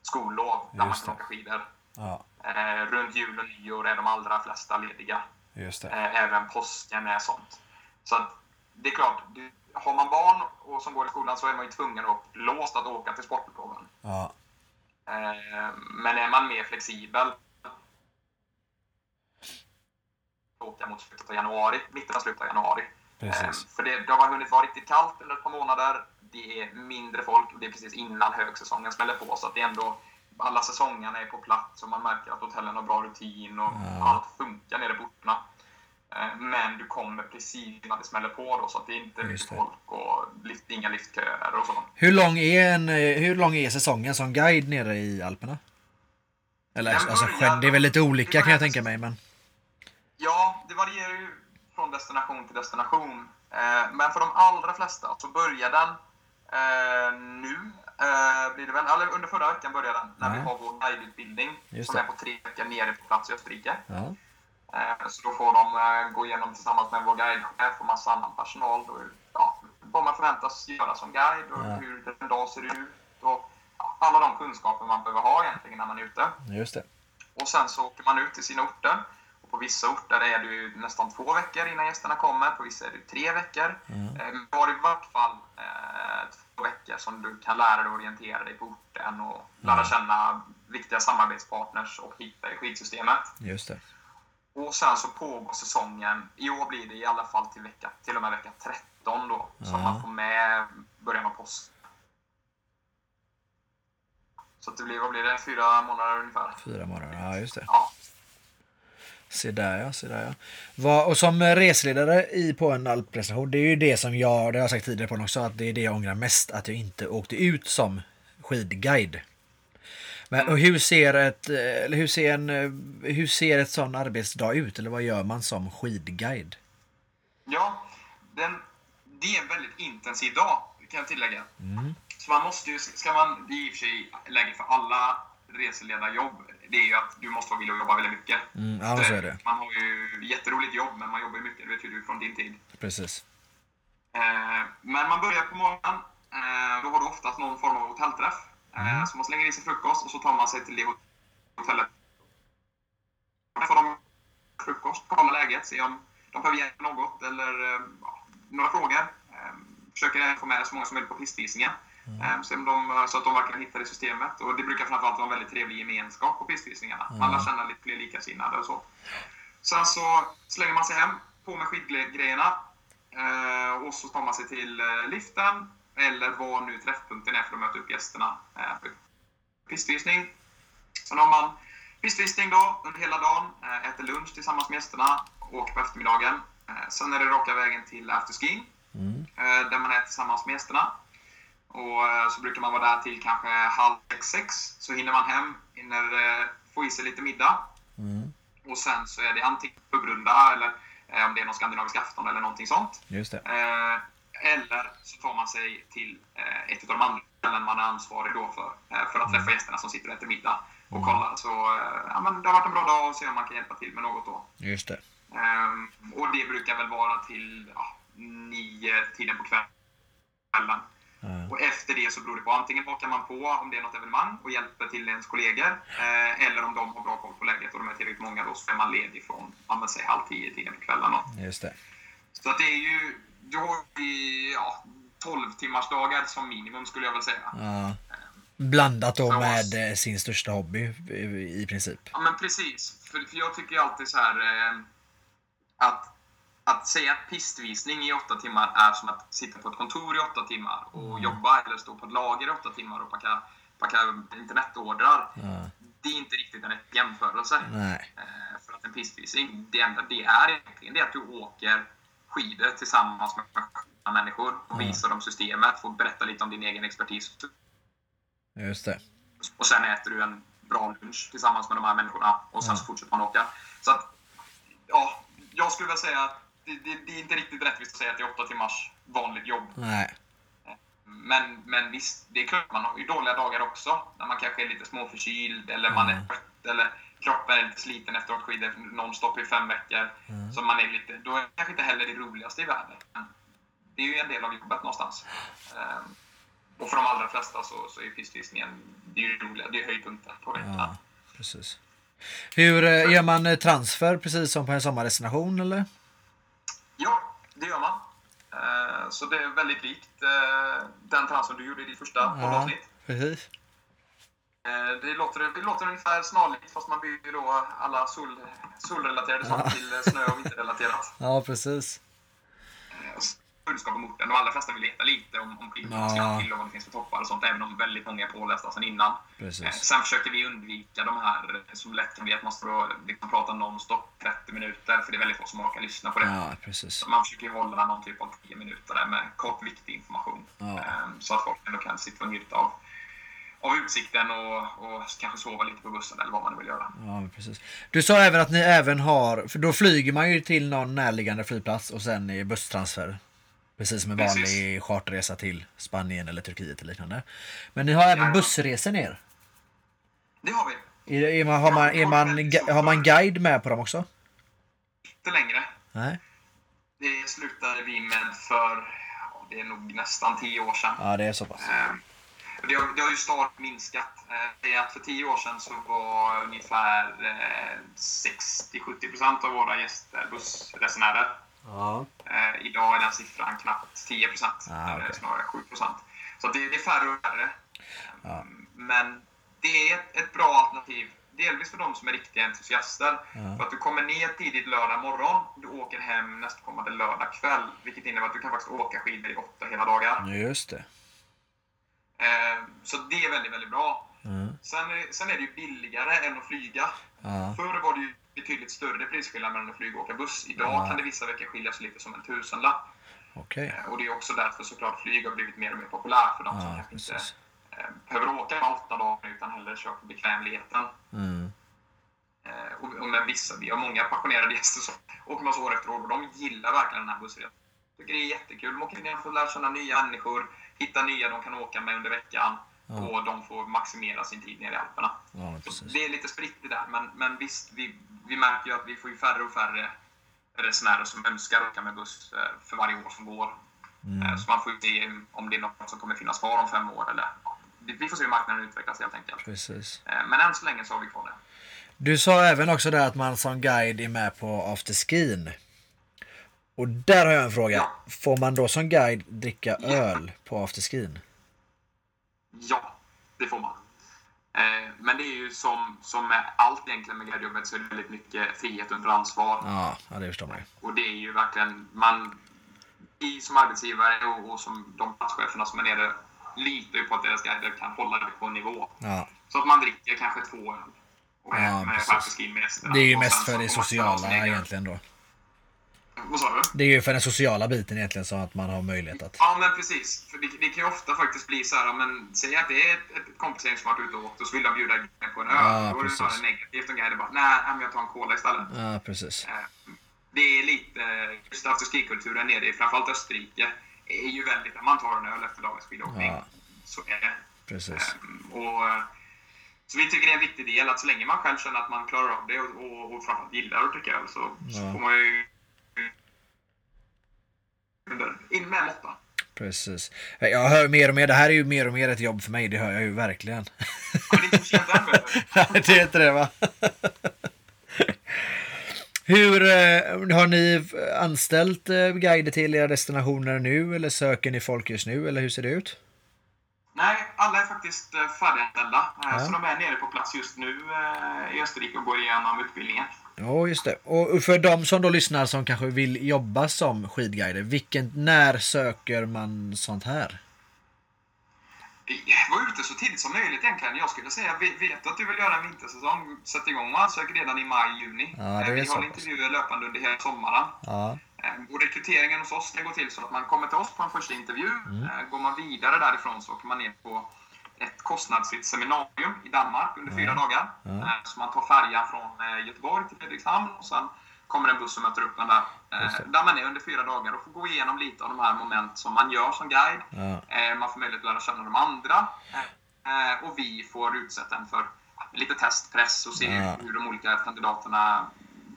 skollov där man kan åka skidor. ja, Eh, Runt jul och nyår är de allra flesta lediga. Eh, Även påsken är sånt. Så att, det är klart, du, har man barn och som går i skolan så är man ju tvungen och låst att åka till sportloven. Ja, Eh, Men är man mer flexibel åka mot slutet av januari, mitten av slutet av januari. Eh, precis. För det, det har hunnit vara riktigt kallt under ett par månader. Det är mindre folk och det är precis innan högsäsongen smäller på. Så att det är ändå, alla säsongerna är på plats och man märker att hotellen har bra rutin och Ja. allt funkar nere på orterna. Eh, Men du kommer precis innan det smäller på då, så att det är inte mycket folk och lift, inga liftköer och så. Hur lång, är en, eh, hur lång är säsongen som guide nere i Alperna? Eller Den alltså, börjar- det är väl lite olika kan jag tänka mig. Men... Ja, det varierar ju från destination till destination. Eh, Men för de allra flesta så börjar den eh, nu. eh, Blir det väl, eller under förra veckan började den, när Ja. vi har vår guideutbildning som är på tre veckor nere på plats i Österrike. Ja, Eh, Så då får de eh, gå igenom tillsammans med vår guidechef och massa annan personal då, ja, vad man förväntas göra som guide och Ja. hur en dag ser ut. Och alla de kunskaper man behöver ha egentligen när man är ute. just det. Och sen så åker man ut till sina orter. På vissa orter är det ju nästan två veckor innan gästerna kommer. På vissa är det tre veckor. Mm. Eh, Men du har i vart fall eh, två veckor som du kan lära dig orientera dig på orten och lära Mm. känna viktiga samarbetspartners och hitta i skidsystemet. Just det. Och sen så pågår säsongen. I år blir det i alla fall till, vecka, till och med vecka 13 då. Som man får med början av påsk. Så det blir, vad blir det? Fyra månader ungefär. Fyra månader. Ja, just det. Ja. Se där ja, se där ja. Och som reseledare i, på en alpprestation, det är ju det som jag, det har jag sagt tidigare på också, att det är det jag ångrar mest, att jag inte åkte ut som skidguide. Men, och hur ser ett, eh, eller hur ser en, eh, hur ser ett sån arbetsdag ut? Eller vad gör man som skidguide? Ja, den, det är en väldigt intensiv dag, kan jag tillägga. Mm. Så man måste ju, ska man, det är i och för sig läge för alla reseledarjobb, det är ju att du måste att jobba väldigt mycket. Mm, ja, så är det. Man har ju jätteroligt jobb, men man jobbar ju mycket, det vet ju du från din tid. Precis. Eh, men man börjar på morgonen, eh, då har du oftast någon form av hotellträff. Eh, Så man slänger i sig frukost och så tar man sig till det hotellet. Får de frukost, kolla läget, se om de behöver hjälp med något eller ja, några frågor. Försöker få med så många som möjligt på pistvisningen. Eh, se om de, så att de verkligen hittar i systemet. Och det brukar framförallt vara en väldigt trevlig gemenskap på pistvisningarna. Mm. Alla känner lite fler likasinnade och så. Sen så slänger man sig hem, på med skidgrejerna. Eh, och så tar man sig till eh, liften, eller vad nu träffpunkten är för att möta upp gästerna. Eh, pistvisning. Sen har man pistvisning då under hela dagen, äter lunch tillsammans med gästerna, åker på eftermiddagen. Sen är det raka vägen till afterski, Mm. där man är tillsammans med gästerna. Och eh, så brukar man vara där till kanske halv sex, sex. Så hinner man hem, hinner eh, få i sig lite middag. Mm. Och sen så är det antingen pubbrunda eller eh, om det är någon skandinavisk afton eller någonting sånt. Just det. Eller så tar man sig till ett av de andra ställen man är ansvarig då för. För att träffa gästerna som sitter och äter middag. Och kolla så, ja men det har varit en bra dag och se om man kan hjälpa till med något då. Just det. Ehm, och det brukar väl vara till ja, nio tiden på kvällen. Ja. Och efter det så beror det på. Antingen hakar man på om det är något evenemang och hjälper till ens kollegor. Eh, eller om de har bra koll på läget och de är tillräckligt många då så är man ledig från, säg halv tio tiden på kvällen. Just det. Så att det är ju, du har ju, ja, 12 timmars dagar som minimum skulle jag väl säga. Ja. Blandat då Så- med eh, sin största hobby i princip. Ja, men precis. För, för jag tycker alltid så här eh, att att säga att pistvisning i åtta timmar är som att sitta på ett kontor i åtta timmar och jobba eller stå på ett lager i åtta timmar och packa, packa internetordrar. Ja. Det är inte riktigt en rätt jämförelse. Nej. Eh, För att en pistvisning, det enda det är egentligen det är att du åker skidor tillsammans med andra människor och Ja. visar dem systemet, får berätta lite om din egen expertis. Just det. Och sen äter du en bra lunch tillsammans med de här människorna och sen Ja. så fortsätter man åka. Så att, ja, jag skulle väl säga det, det, det är inte riktigt rättvist att säga att det är åtta timmars vanligt jobb. Nej. Men, men visst, det är klart man har ju dåliga dagar också. När man kanske är lite småförkyld eller man är Mm. trött eller kroppen är lite sliten efter att ha skidor nonstop i fem veckor. Mm. Så man är lite, då är det kanske inte heller det roligaste i världen. Men det är ju en del av jobbet någonstans. Ehm, och för de allra flesta så, så är pistvisningen det är ju roliga, det är höjdpunkten på veckan. Ja, precis. Hur eh, gör man eh, transfer precis som på en sommardestination eller? Ja, det gör man. Ehm, så det är väldigt likt eh, den transfer du gjorde i ditt första poddavsnitt. precis. Eh, Det låter, det låter ungefär snarlikt fast man byter då alla sol, solrelaterade saker till eh, snö och vinterrelaterat. [LAUGHS] Ja, precis. Kunskap om orten. De allra flesta vill veta lite om, om skidor, vad Ja. ska till och vad det finns för toppar och sånt. Även om väldigt många är pålästa sedan innan. Eh, Precis. Sen försöker vi undvika de här som lätt kan bli att man står och liksom pratar nonstop 30 minuter. För det är väldigt få som orkar lyssna på det. Ja, precis. Man försöker hålla någon typ av 10 minuter där med kort viktig information. Ja. Ehm, Så att folk ändå kan sitta och njuta av, av utsikten och, och kanske sova lite på bussen eller vad man nu vill göra. Ja, precis. Du sa även att ni även har, för då flyger man ju till någon närliggande flygplats och sen är busstransfer. Precis som en Precis. vanlig charterresa till Spanien eller Turkiet eller liknande. Men ni har även bussresor ner. Det har vi. Är, är man, har, man, är man, har man guide med på dem också? Inte längre. Nej? Det slutade vi med för, det är nog nästan 10 år sedan. Ja, det är så pass. Ehm, Det har, det har ju stadigt minskat. Eh, Det är att för 10 år sedan så var ungefär eh, 60-70% av våra gäster bussresenärer. Ja. Eh, idag är den siffran knappt 10 procent. Ah, okej. snarare 7 procent. Så det, det är färre och färre. Ja. Men det är ett, ett bra alternativ. Delvis för de som är riktiga entusiaster. Ja. För att du kommer ner tidigt lördag morgon. Du åker hem nästkommande lördag kväll. Vilket innebär att du kan faktiskt åka skidor i åtta hela dagar. Just det. Eh, så det är väldigt, väldigt bra. Mm. Sen är, sen är det ju billigare än att flyga. Ja. Förr var det ju betydligt större prisskillnad mellan att flyga och åka buss. Idag Ja. kan det vissa veckor skilja sig lite som en tusenlapp. Okej. Eh, Och det är också därför såklart flyg har blivit mer och mer populärt för de som kanske inte eh, behöver åka med åtta dagar utan hellre kör på bekvämligheten. Mm. Eh, Och, och med vissa, vi har många passionerade gäster som åker med oss år efter år och de gillar verkligen den här bussresan. Tycker det är jättekul. De åker ner och får lära känna nya människor, hitta nya de kan åka med under veckan Ja. och de får maximera sin tid nere i Alperna. Ja, det är lite spritt det där, men, men visst, vi, vi märker ju att vi får ju färre och färre resenärer som önskar åka med buss eh, för varje år som går. Mm. Eh, Så man får ju se om det är något som kommer finnas kvar om fem år. Eller, vi får se hur marknaden utvecklas helt enkelt. Precis. Eh, Men än så länge så har vi kvar det. Du sa även också där att man som guide är med på afterskin. Och där har jag en fråga. Ja. Får man då som guide dricka öl på afterskin? Ja, det får man. Eh, Men det är ju som, som med allt egentligen med guidejobbet så är det väldigt mycket frihet under ansvar. Ja, det förstår man ju. Och det är ju verkligen, man, vi som arbetsgivare och, och som de platscheferna som är nere litar ju på att deras guider kan hålla det på en nivå. Ja, Så att man dricker kanske två öl. Och Ja, med gästerna. det är ju mest för det sociala egen- egentligen då. Vad sa du? Det är ju för den sociala biten egentligen så att man har möjlighet att... Ja, men precis. För det, det kan ju ofta faktiskt bli så här, men säg att det är ett, ett kompisgäng som varit ute och åkt och så vill de bjuda guiden på en öl. Ja, Då är det snarare negativt om guiden bara, nej, men jag tar en cola istället. Ja, precis. Eh, Det är lite, just afterski-kulturen nere i framförallt Österrike är ju väldigt, man tar en öl efter dagens skidåkning. Ja. Så är det. Precis. Ehm, Och, eh, så vi tycker det är en viktig del att så länge man själv känner att man klarar av det och, och, och framförallt gillar att dricka öl så, så Ja. får man ju in med måtta. Precis. Jag hör mer och mer, det här är ju mer och mer ett jobb för mig, det hör jag ju verkligen. Men det är inte du. [LAUGHS] det är inte det va? Hur eh, har ni anställt eh, guider till era destinationer nu eller söker ni folk just nu eller hur ser det ut? Nej, alla är faktiskt eh, färdiganställda. Eh, Ja. Så de är nere på plats just nu eh, i Österrike och går igenom utbildningen. Ja, just det. Och för de som då lyssnar som kanske vill jobba som skidguider, vilken, när söker man sånt här? Var ute så tidigt som möjligt egentligen. Jag skulle säga, vet vet att du vill göra en vintersäsong, sätt igång och ansök redan i maj-juni. Ja, det är Vi har intervjuer löpande under hela sommaren. Ja, Eh, Och rekryteringen hos oss den går till så att man kommer till oss på en första intervju. Mm. Eh, Går man vidare därifrån så åker man ner på ett kostnadsfritt seminarium i Danmark under fyra dagar. Eh, Så man tar färjan från eh, Göteborg till Fredrikshamn och sen kommer en buss som möter upp en där. Eh. Där man är under fyra dagar och får gå igenom lite av de här moment som man gör som guide. Man får möjlighet att lära känna de andra. Och vi får utsätta en för lite testpress och se hur de olika kandidaterna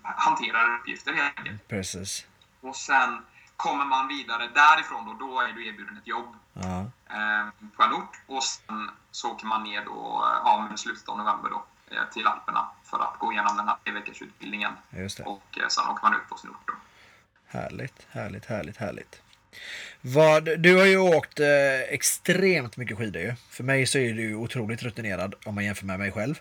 hanterar uppgifter helt enkelt. precis. Och sen kommer man vidare därifrån då, då är du erbjuden ett jobb Ja, eh, på en ort. Och sen så åker man ner då, eh, ja, men slutet av november då, eh, till Alperna för att gå igenom den här tre veckors utbildningen. Och sen åker man ut på sin ort då. Härligt, härligt, härligt, härligt. Vad, du har ju åkt eh, extremt mycket skidor ju. För mig så är du otroligt rutinerad om man jämför med mig själv.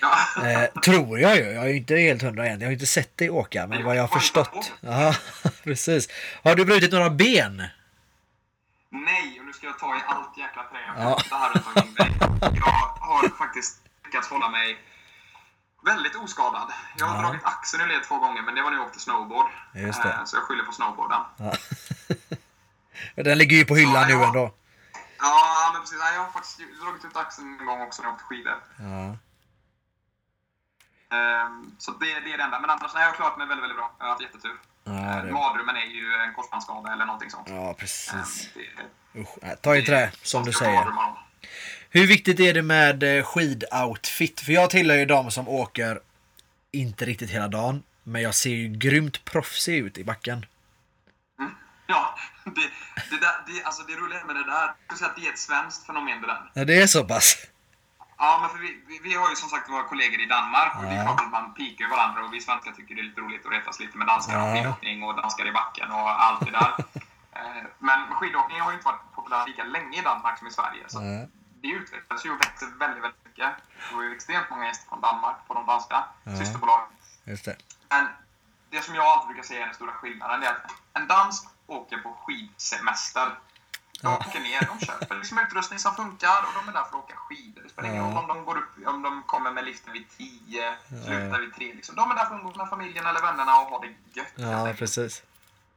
Ja. [LAUGHS] Eh, tror jag ju. Jag är ju inte helt hundra än. Jag har inte sett dig åka, men vad jag har förstått. Ja, [LAUGHS] precis. Har du brutit några ben? Nej, och nu ska jag ta i allt jäkla trä jag kan Ja. här runt omkring mig. Jag har faktiskt lyckats hålla mig väldigt oskadad. Jag har Ja. dragit axeln ur led två gånger, men det var när jag åkte snowboard. Eh, Så jag skyller på snowboarden. Ja. [LAUGHS] Den ligger ju på hyllan nu ändå. Ja, men precis. Jag har faktiskt dragit ut axeln en gång också när jag åkte skidor. Ja, Ehm, Så det, det är det enda. Men annars nej, jag har klarat mig väldigt, väldigt bra. Jag har haft jättetur. Ja, det, Mardrömmen är ju en korsbandsskada eller någonting sånt. ja Ehm, precis. det- Usch, ta i trä, som du säger. Hur viktigt är det med eh, skidoutfit? För jag tillhör ju de som åker inte riktigt hela dagen. Men jag ser ju grymt proffsig ut i backen. Ja, det, det, där, det, alltså det roliga med det där, jag skulle säga att det är ett svenskt fenomen det där. Ja, det är så pass. Ja, men för vi, vi, vi har ju som sagt våra kollegor i Danmark och det Ja. är klart att man pikar varandra och vi svenskar tycker det är lite roligt att retas lite med danskar Ja. och skidåkning och danskar i backen och allt det där. [LAUGHS] Eh, men skidåkning har ju inte varit populär lika länge i Danmark som i Sverige. Så Nej. det utvecklades ju och växte väldigt, väldigt mycket. Det var ju extremt många gäster från Danmark på de danska Ja. systerbolagen. Just det. Men det som jag alltid brukar säga är den stora skillnaden, det är att en dansk åker på skidsemester. De åker ner, de köper liksom utrustning som funkar och de är där för att åka skidor. Det spelar ingen roll om de, går upp, om de kommer med liften vid 10, slutar vid 3. Liksom. De är där för att umgås med familjen eller vännerna och ha det gött. Ja, precis.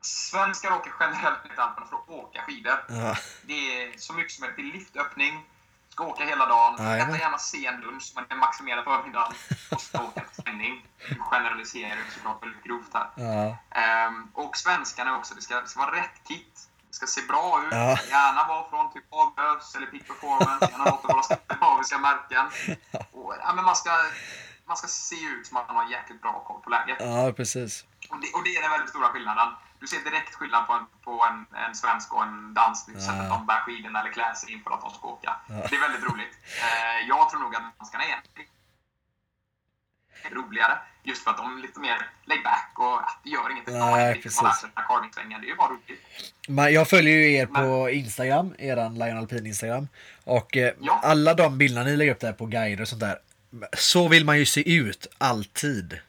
Svenskar åker generellt ner till Alperna för att åka skidor. Ja, Det är så mycket som möjligt. Det är liftöppning, ska åka hela dagen, äta gärna sen lunch, men det maximerar förmiddagen och ska åka till träning. Generaliserar såklart väldigt grovt här. ja, Ehm, och svenskarna också. Det ska, det ska vara rätt kit. Det ska se bra ut. Ja. Gärna vara från typ Ahlgrens eller Peak Performance. Gärna av våra skandinaviska märken. [LAUGHS] Och, ja, men man, ska, man ska se ut som att man har jäkligt bra koll på läget. ja, precis. Och det, och det är den väldigt stora skillnaden. Du ser direkt skillnad på en, på en, en svensk och en dansk. Ja. de bär skidorna eller klär sig inför att de ska åka. Ja. Det är väldigt roligt. Eh, jag tror nog att danskarna är roligare. Just för att de är lite mer laid back och ja, det gör inget. Nej, precis. sig. Det är ju bara roligt. Men jag följer ju er på Instagram, eran Lion Alpin Instagram. Och eh, Ja. alla de bilderna ni lägger upp där på guider och sånt där. Så vill man ju se ut, alltid.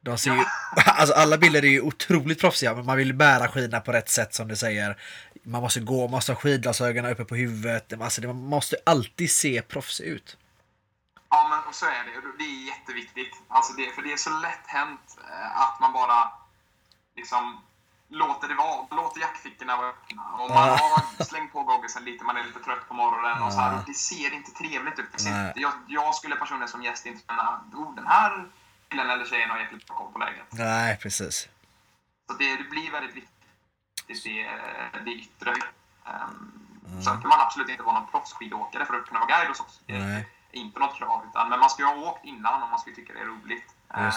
De ser ju, [LAUGHS] alltså alla bilder är ju otroligt proffsiga, men man vill bära skidorna på rätt sätt som du säger. Man måste gå, man måste ha skidglasögonen uppe på huvudet. Alltså, man måste alltid se proffsig ut. Ja, men och så är det. Det är jätteviktigt. Alltså det, för det är så lätt hänt eh, att man bara liksom låter det vara. Låter jackfickorna vara öppna. Och man har slängt på gogglesen lite, man är lite trött på morgonen. Och så här, och det ser inte trevligt ut. Inte, jag, jag skulle personligen som gäst inte känna oh, den här killen eller tjejen har jäkligt bra koll på läget. Nej, precis. Så det, det blir väldigt viktigt, det, det yttre. Um, Sen kan man absolut inte vara någon proffsskidåkare för att kunna vara guide hos oss. Nej. Inte något krav. Utan, men man ska ju ha åkt innan om man ska tycka det är roligt. Eh,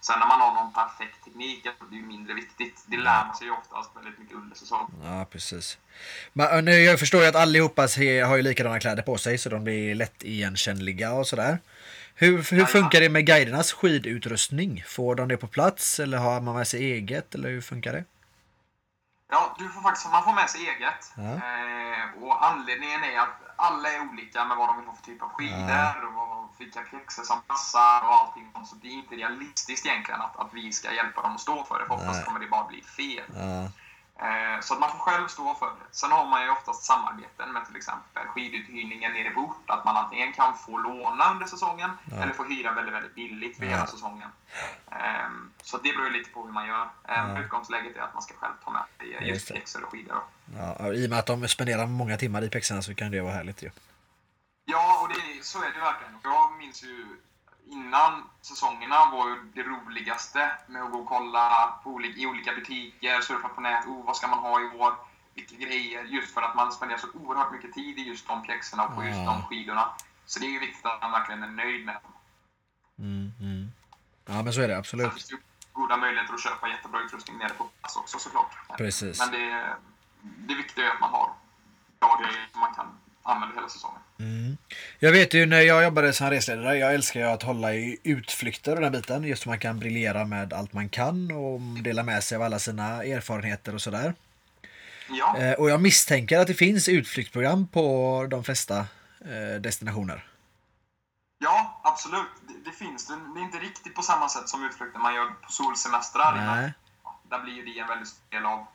sen när man har någon perfekt teknik, det är ju mindre viktigt. Det lär man sig ju oftast väldigt mycket under säsong. Ja, precis. Men, nu, jag förstår ju att allihopa har ju likadana kläder på sig så de blir lätt igenkännliga och sådär. Hur, hur funkar det med guidernas skidutrustning? Får de det på plats eller har man med sig eget eller hur funkar det? Ja, du får faktiskt, man får med sig eget. Ja. Eh, och anledningen är att alla är olika med vad de vill ha för typ av skidor Ja. och vilka pjäxor som passar och allting. Så det är inte realistiskt egentligen att, att vi ska hjälpa dem att stå för det. För oftast kommer det bara bli fel. Ja, så att man får själv stå för det. Sen har man ju oftast samarbeten med till exempel skiduthyrningen nere på ort. Att man antingen kan få låna under säsongen Ja. eller få hyra väldigt, väldigt billigt för Ja. hela säsongen. Ehm, så det beror ju lite på hur man gör. Ehm, Ja. Utgångsläget är att man ska själv ta med Just just pjäxor och skidor. ja, I och med att de spenderar många timmar i pjäxorna så kan det vara härligt ju. Ja, och det, så är det verkligen. Jag minns ju innan säsongerna var ju det roligaste med att gå och kolla på olika, i olika butiker, surfa på nät. Oh, vad ska man ha i år? Vilka grejer? Just för att man spenderar så oerhört mycket tid i just de pjäxorna och på just de skidorna. Så det är ju viktigt att man verkligen är nöjd med dem. Mm, mm. Ja men så är det absolut. finns det ju goda möjligheter att köpa jättebra utrustning nere på plats också såklart. Precis. Men det, det viktiga är att man har bra grejer som man kan använda hela säsongen. Mm. Jag vet ju när jag jobbade som resledare, jag älskar ju att hålla i utflykter och den biten. Just så man kan briljera med allt man kan och dela med sig av alla sina erfarenheter och sådär. Ja. Eh, och jag misstänker att det finns utflyktsprogram på de flesta eh, destinationer. Ja, absolut. Det, det finns det. Det är inte riktigt på samma sätt som utflykter man gör på solsemestrar. Där blir ju det en väldigt stor del av,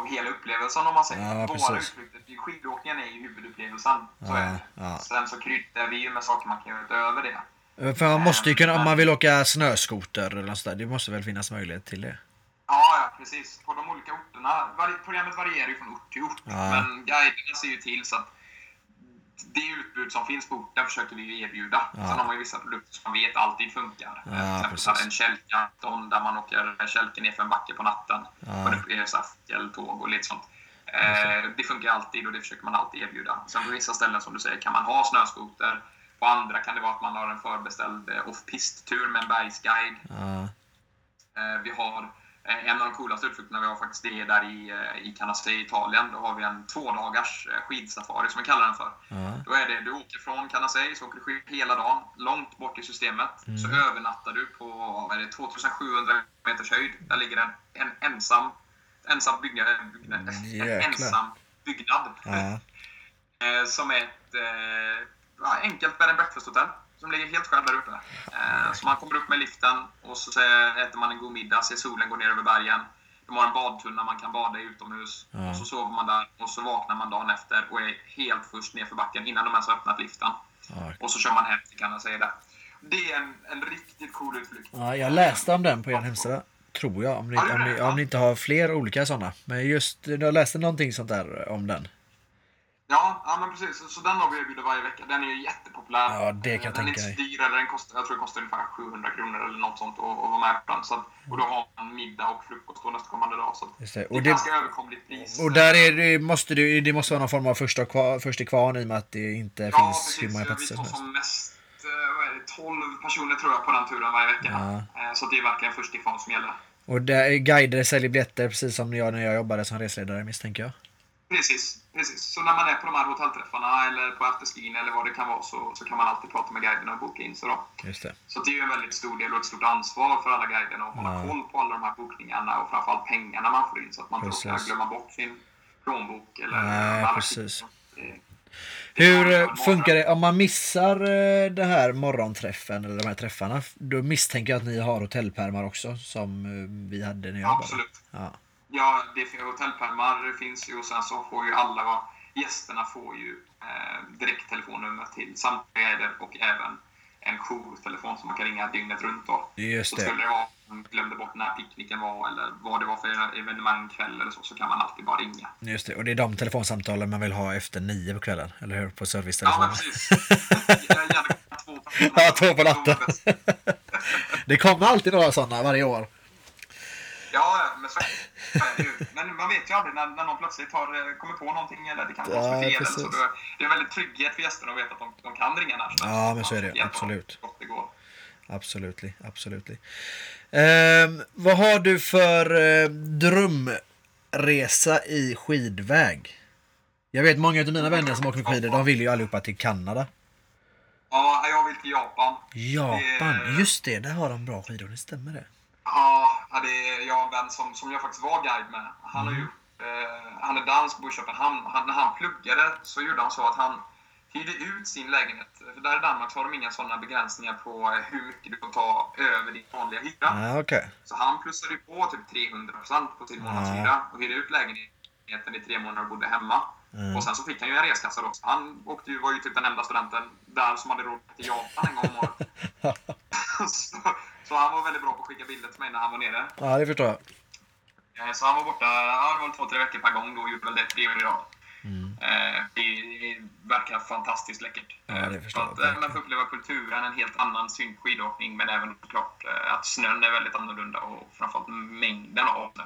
av hela upplevelsen om man säger. Ja, Våra utflykter, skidåkningen är ju huvudupplevelsen. Så Ja. Sen så kryddar vi ju med saker man kan göra utöver det. Eh, För man måste ju kunna, om man vill åka snöskoter eller något sådär, det måste väl finnas möjlighet till det. Ja, ja, precis. På de olika orterna. Programmet varierar ju från ort till ort. Ja. Men guiderna ser ju till så att det utbud som finns på orten försöker vi ju erbjuda. Ja. Sen har man ju vissa produkter som man vet alltid funkar. Ja, Till exempel en kälkkanton där man åker kälken ner för en backe på natten. Ja. Fjälltåg och lite sånt. Eh, det funkar alltid och det försöker man alltid erbjuda. Sen på vissa ställen som du säger kan man ha snöskoter. På andra kan det vara att man har en förbeställd eh, off-pist-tur med en bergsguide. Ja, Eh, Vi har en av de coolaste utflykterna vi har faktiskt det är där i, eh, i Canazei i Italien. Då har vi en två dagars eh, skidsafari som vi kallar den för. ja, Då är det, du åker från Canazei, så åker du skid hela dagen, långt bort i systemet. Så Mm. övernattar du på vad är det, 2700 meters höjd. Där ligger en, en ensam, ensam byggnad, byggnad, en Jäklar. ensam byggnad. Eh, som är ett eh, enkelt bed and breakfast-hotell. Som ligger helt själv där uppe. Eh, så man kommer upp med liften och så äter man en god middag, ser solen gå ner över bergen. De har en badtunna man kan bada i utomhus. Ja. Och så sover man där och så vaknar man dagen efter och är helt först ner för backen innan de ens har öppnat liften. ja. Och så kör man hem kan jag säga det. Det är en, en riktigt cool utflykt. Ja, jag läste om den på er hemsida. Tror jag. Om ni, om, ni, om ni inte har fler olika sådana. Men just, jag läste någonting sånt där om den. Ja, ja men precis. Så, så den har vi erbjuder varje vecka. Den är ju jättepopulär. Ja, det kan jag den är tänka inte mig. så dyr, den kostar, jag tror det kostar ungefär 700 kronor eller något sånt att, att vara med på den. Så att, och då har man middag och frukost då nästkommande dag. Så det. det är det, ganska överkomligt pris. och där är det, måste det, det måste vara någon form av första kvar, först i kvarn i och med att det inte ja, finns precis. hur många platser som helst. som mest eh, vad är det, 12 personer tror jag på den turen varje vecka. Eh, Så det är verkligen först ifrån som gäller. Och där, guider säljer biljetter precis som jag när jag jobbade som resledare misstänker jag. Precis, precis. Så när man är på de här hotellträffarna eller på afterskin eller vad det kan vara så, så kan man alltid prata med guiderna och boka in sig då. Just det. Så det är ju en väldigt stor del och ett stort ansvar för alla guiderna att hålla Ja. koll på alla de här bokningarna och framförallt pengarna man får in så att man inte Precis. råkar glömma bort sin plånbok eller Nej, precis. kvitton. Det- det Hur eh, funkar det om man missar eh, det här morgonträffen eller de här träffarna? Då misstänker jag att ni har hotellpärmar också som eh, vi hade när jag Ja, jobbade. absolut. Ja. Ja, det finns hotellpärmar finns ju och sen så får ju alla gästerna får ju eh, direkt telefonnummer till samtliga och även en jourtelefon som man kan ringa dygnet runt då. Just Så det. skulle det vara man glömde bort när picknicken var eller vad det var för evenemang kväll eller så, så kan man alltid bara ringa. Just det. Och det är de telefonsamtalen man vill ha efter nio på kvällen, eller hur? På Ja, men servicetelefonen. precis. [LAUGHS] Gärna två personer. Ja, två på natten. [LAUGHS] det kommer alltid några sådana varje år. Ja, ja, men så är det. Men man vet ju aldrig när, när någon plötsligt har, eh, kommer på någonting eller det kan vara Ja, fel. Precis. så. Det- Det är en väldigt trygghet för gästerna att veta att de, de kan ringa när som. Ja, men så är det. Absolut. det går. Absolut. Absolut. Ehm, vad har du för eh, drömresa i skidväg? Jag vet många av mina vänner som åker skidor, de vill ju allihopa till Kanada. Ja, jag vill till Japan. Japan, Det- just det, där har de bra skidor, det stämmer det. Ja, det är jag har en vän som, som jag faktiskt var guide med. Han, har Mm. gjort, eh, han är dansk, bor i Köpenhamn. Han, när han pluggade så gjorde han så att han hyrde ut sin lägenhet. För där i Danmark så har de inga sådana begränsningar på eh, hur mycket du får ta över din vanliga hyra. Ja, okej. Så han plussade ju på typ 300% på sin månadshyra och hyrde ut lägenheten i tre månader och bodde hemma. Mm. Och sen så fick han ju en reskassa då. Så han åkte ju, var ju typ den enda studenten där som hade råd till Japan en gång om året. [LAUGHS] så, [LAUGHS] så han var väldigt bra på att skicka bilder till mig när han var nere. Ja, det förstår jag. Eh, Så han var borta, det var två, tre veckor per gång då och gjorde väl det tre år i rad. Mm. Eh, Det, det verkar fantastiskt läckert. Ja, det Eh, förstår att, jag Man får uppleva kulturen, en helt annan syn på skidåkning, men även såklart eh, att snön är väldigt annorlunda och framförallt mängden av snö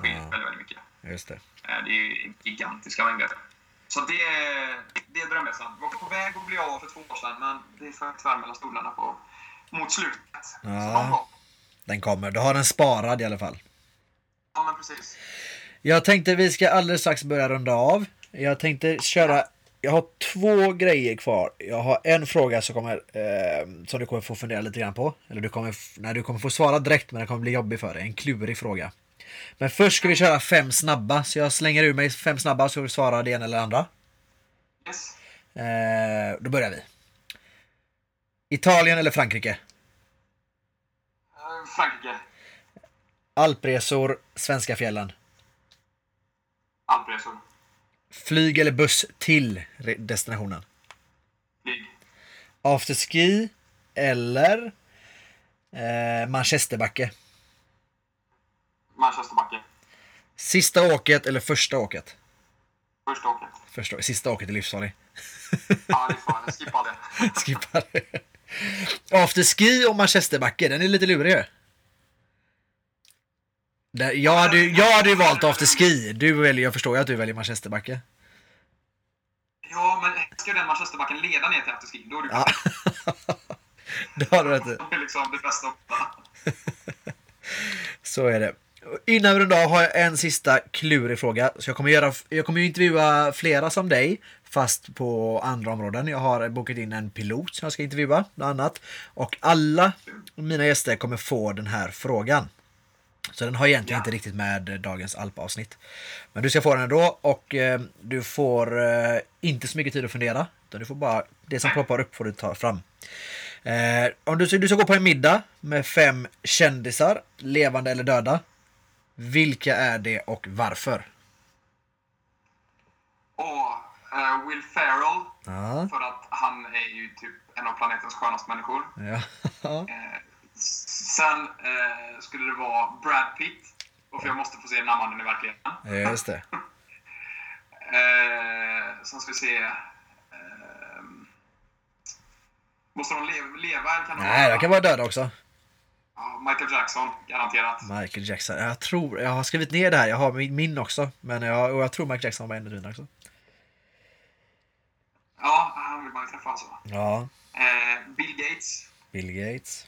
skiljer Ja. väldigt, väldigt mycket. Just det. Det är gigantiska mängder. Så det, det är drömresan. Vi var på väg att bli av för två år sedan, men det är för tvär mellan stolarna på, mot slutet. Ja. Den kommer. Du har den sparad i alla fall. Ja, men precis. Jag tänkte vi ska alldeles strax börja runda av. Jag tänkte köra, jag har två grejer kvar. Jag har en fråga som, kommer, eh, som du kommer få fundera lite grann på. Eller du kommer, nej, du kommer få svara direkt men den kommer bli jobbig för dig. En klurig fråga. Men först ska vi köra fem snabba. Så jag slänger ur mig fem snabba så får du svara det ena eller det andra. Yes. Eh, då börjar vi. Italien eller Frankrike? Frankrike. Alpresor, svenska fjällen. Alpresor. Flyg eller buss till destinationen? Flyg. Afterski eller eh, Manchesterbacke? Manchesterbacke. Sista åket eller första åket? Första åket. Första, sista åket är livsfarlig. Ja, fan. Skippa det. [LAUGHS] Skippa det. Afterski och Manchesterbacke, den är lite lurig ju. Jag hade, jag hade ju valt afterski. Du väljer, jag förstår ju att du väljer Manchesterbacke. Ja, men ska den Manchesterbacken leda ner till afterski, då är du Ja. [LAUGHS] Det har du rätt i. [LAUGHS] Det är liksom det bästa. [LAUGHS] Så är det. Innan vi rundar har jag en sista klurig fråga. Så jag kommer, göra, jag kommer ju intervjua flera som dig, fast på andra områden. Jag har bokat in en pilot som jag ska intervjua, bland annat. Och alla mina gäster kommer få den här frågan. Så den har egentligen Ja. inte riktigt med dagens alpavsnitt. Men du ska få den ändå och eh, du får eh, inte så mycket tid att fundera. Utan du får bara, det som ploppar upp får du ta fram. Eh, om du, du ska gå på en middag med fem kändisar, levande eller döda. Vilka är det och varför? Och eh, Will Ferrell, Ja, för att han är ju typ en av planetens skönaste människor. ja. [LAUGHS] Eh, sen eh, skulle det vara Brad Pitt. Och för jag måste få se mannen i verkligheten. just det. [LAUGHS] Sen ska vi se... Eh, måste de leva, leva eller kan de Nej, de kan vara döda också. Michael Jackson, garanterat. Michael Jackson. Jag tror, jag har skrivit ner det här, jag har min, min också. Men jag, och jag tror Michael Jackson var en av dina också. Ja, han vill man ju träffa alltså. Ja, Eh, Bill Gates. Bill Gates.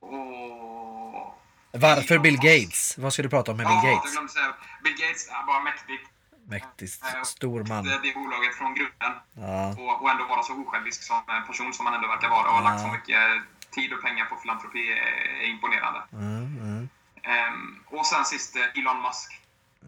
Och... Varför Bill Gates? Vad ska du prata om med Bill Ja, jag Gates? glömde säga. Bill Gates är bara mäktigt. Mäktigt, Eh, stor man. Det, det bolaget från grunden. Ja, Och, och ändå vara så osjälvisk som person som han ändå verkar vara och har Ja. lagt så mycket tid och pengar på filantropi är, är imponerande. mm, mm. Ehm, och sen sist eh, Elon Musk.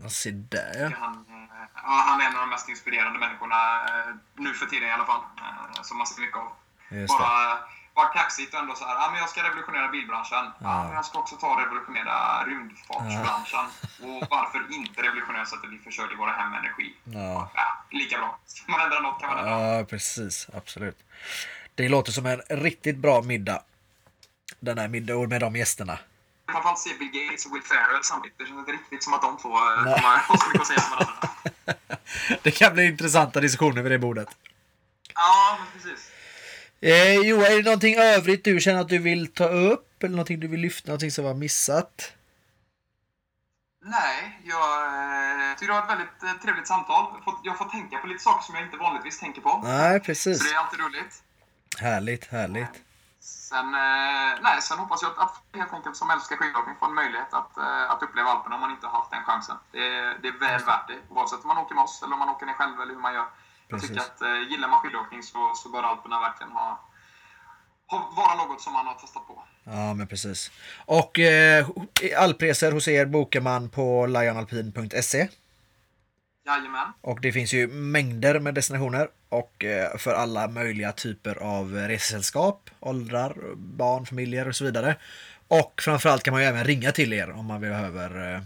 Ja, Se där ja. Han, eh, ja, han är en av de mest inspirerande människorna eh, nu för tiden i alla fall. Eh, som man ser mycket av. Just. Bara, bara kaxigt och ändå så här, ja, men jag ska revolutionera bilbranschen. Ja. Ja. men jag ska också ta och revolutionera rymdfartsbranschen. [LAUGHS] Och varför inte revolutionera så att vi försörjer våra hem med energi? Ja. Ja, lika bra. Ska man ändra något kan man ändra. Ja, precis. Absolut. Det låter som en riktigt bra middag. Den här middagen med de gästerna. Framförallt se Bill Gates och Will Ferrell samtidigt. Det känns inte riktigt som att de två eh, Nej. kommer ha så mycket att säga med varandra. [LAUGHS] Det kan bli intressanta diskussioner vid det bordet. Ja, precis. Eh, jo, är det någonting övrigt du känner att du vill ta upp? Eller någonting du vill lyfta? Någonting som var missat? Nej, jag eh, tycker det var ett väldigt eh, trevligt samtal. Jag har, har fått tänka på lite saker som jag inte vanligtvis tänker på. Nej, Så precis. det är alltid roligt. Härligt, härligt. Sen, eh, nej, sen hoppas jag att, att helt enkelt som älskar skidåkning får en möjlighet att, eh, att uppleva Alperna om man inte har haft den chansen. Det, är- det är väl värt det, oavsett om man åker med oss eller om man åker ner själv eller hur man gör. Jag Precis. tycker att eh, gillar man skidåkning så, så bör Alperna verkligen ha, ha, vara något som man har testat på. Ja, men precis. Och eh, alpresor hos er bokar man på lionalpin.se. Jajamän. Och det finns ju mängder med destinationer och eh, för alla möjliga typer av resesällskap, åldrar, barn, familjer och så vidare. Och framförallt kan man ju även ringa till er om man behöver eh,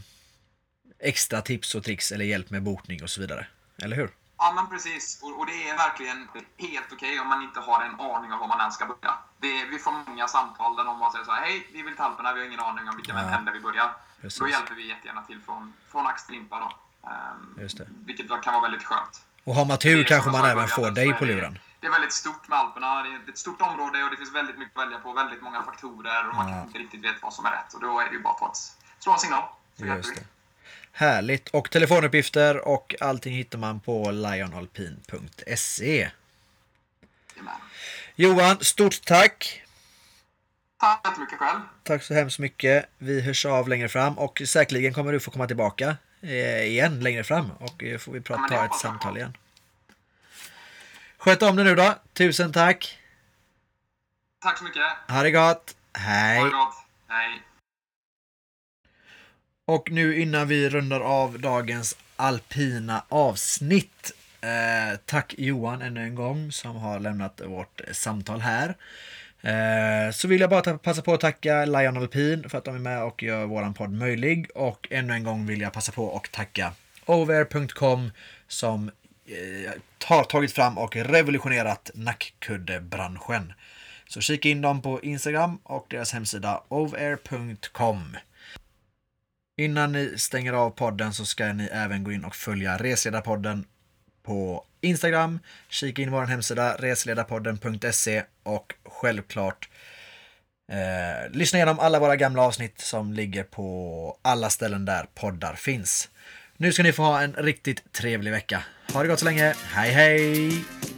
extra tips och tricks eller hjälp med bokning och så vidare. Eller hur? Ja, men precis. Och, och det är verkligen helt okej om man inte har en aning om var man ens ska börja. Det, vi får många samtal där någon bara säger så här, hej, vi vill till Alperna, vi har ingen aning om vilken Ja. ände vi börjar. Precis. Då hjälper vi jättegärna till från, från ax till limpa då. Ehm, Just det. Vilket kan vara väldigt skönt. Och har man tur kanske man även får så dig på luren. Det är väldigt stort med Alperna. Det är ett stort område och det finns väldigt mycket att välja på. Väldigt många faktorer och man Ja. kanske inte riktigt vet vad som är rätt. Och då är det ju bara att slå en signal. Så Just det. Härligt. Och telefonuppgifter och allting hittar man på lionalpin.se. Johan, stort tack! Tack jättemycket själv. Tack så hemskt mycket. Vi hörs av längre fram och säkerligen kommer du få komma tillbaka igen längre fram och eh, får vi prata, ta ett samtal igen. Sköt om dig nu då. Tusen tack. Tack så mycket. Ha det gott. Ha Hej. det gott. Hej. Och nu innan vi rundar av dagens alpina avsnitt. Eh, tack Johan ännu en gång som har lämnat vårt samtal här. Eh, så vill jag bara passa på att tacka Lion Alpin för att de är med och gör våran podd möjlig. Och ännu en gång vill jag passa på att tacka over.com som eh, har tagit fram och revolutionerat nackkuddebranschen. Så kika in dem på Instagram och deras hemsida over.com. Innan ni stänger av podden så ska ni även gå in och följa Resledarpodden på Instagram. Kika in vår hemsida resledarpodden.se och självklart eh, lyssna igenom alla våra gamla avsnitt som ligger på alla ställen där poddar finns. Nu ska ni få ha en riktigt trevlig vecka. Ha det gott så länge. Hej hej!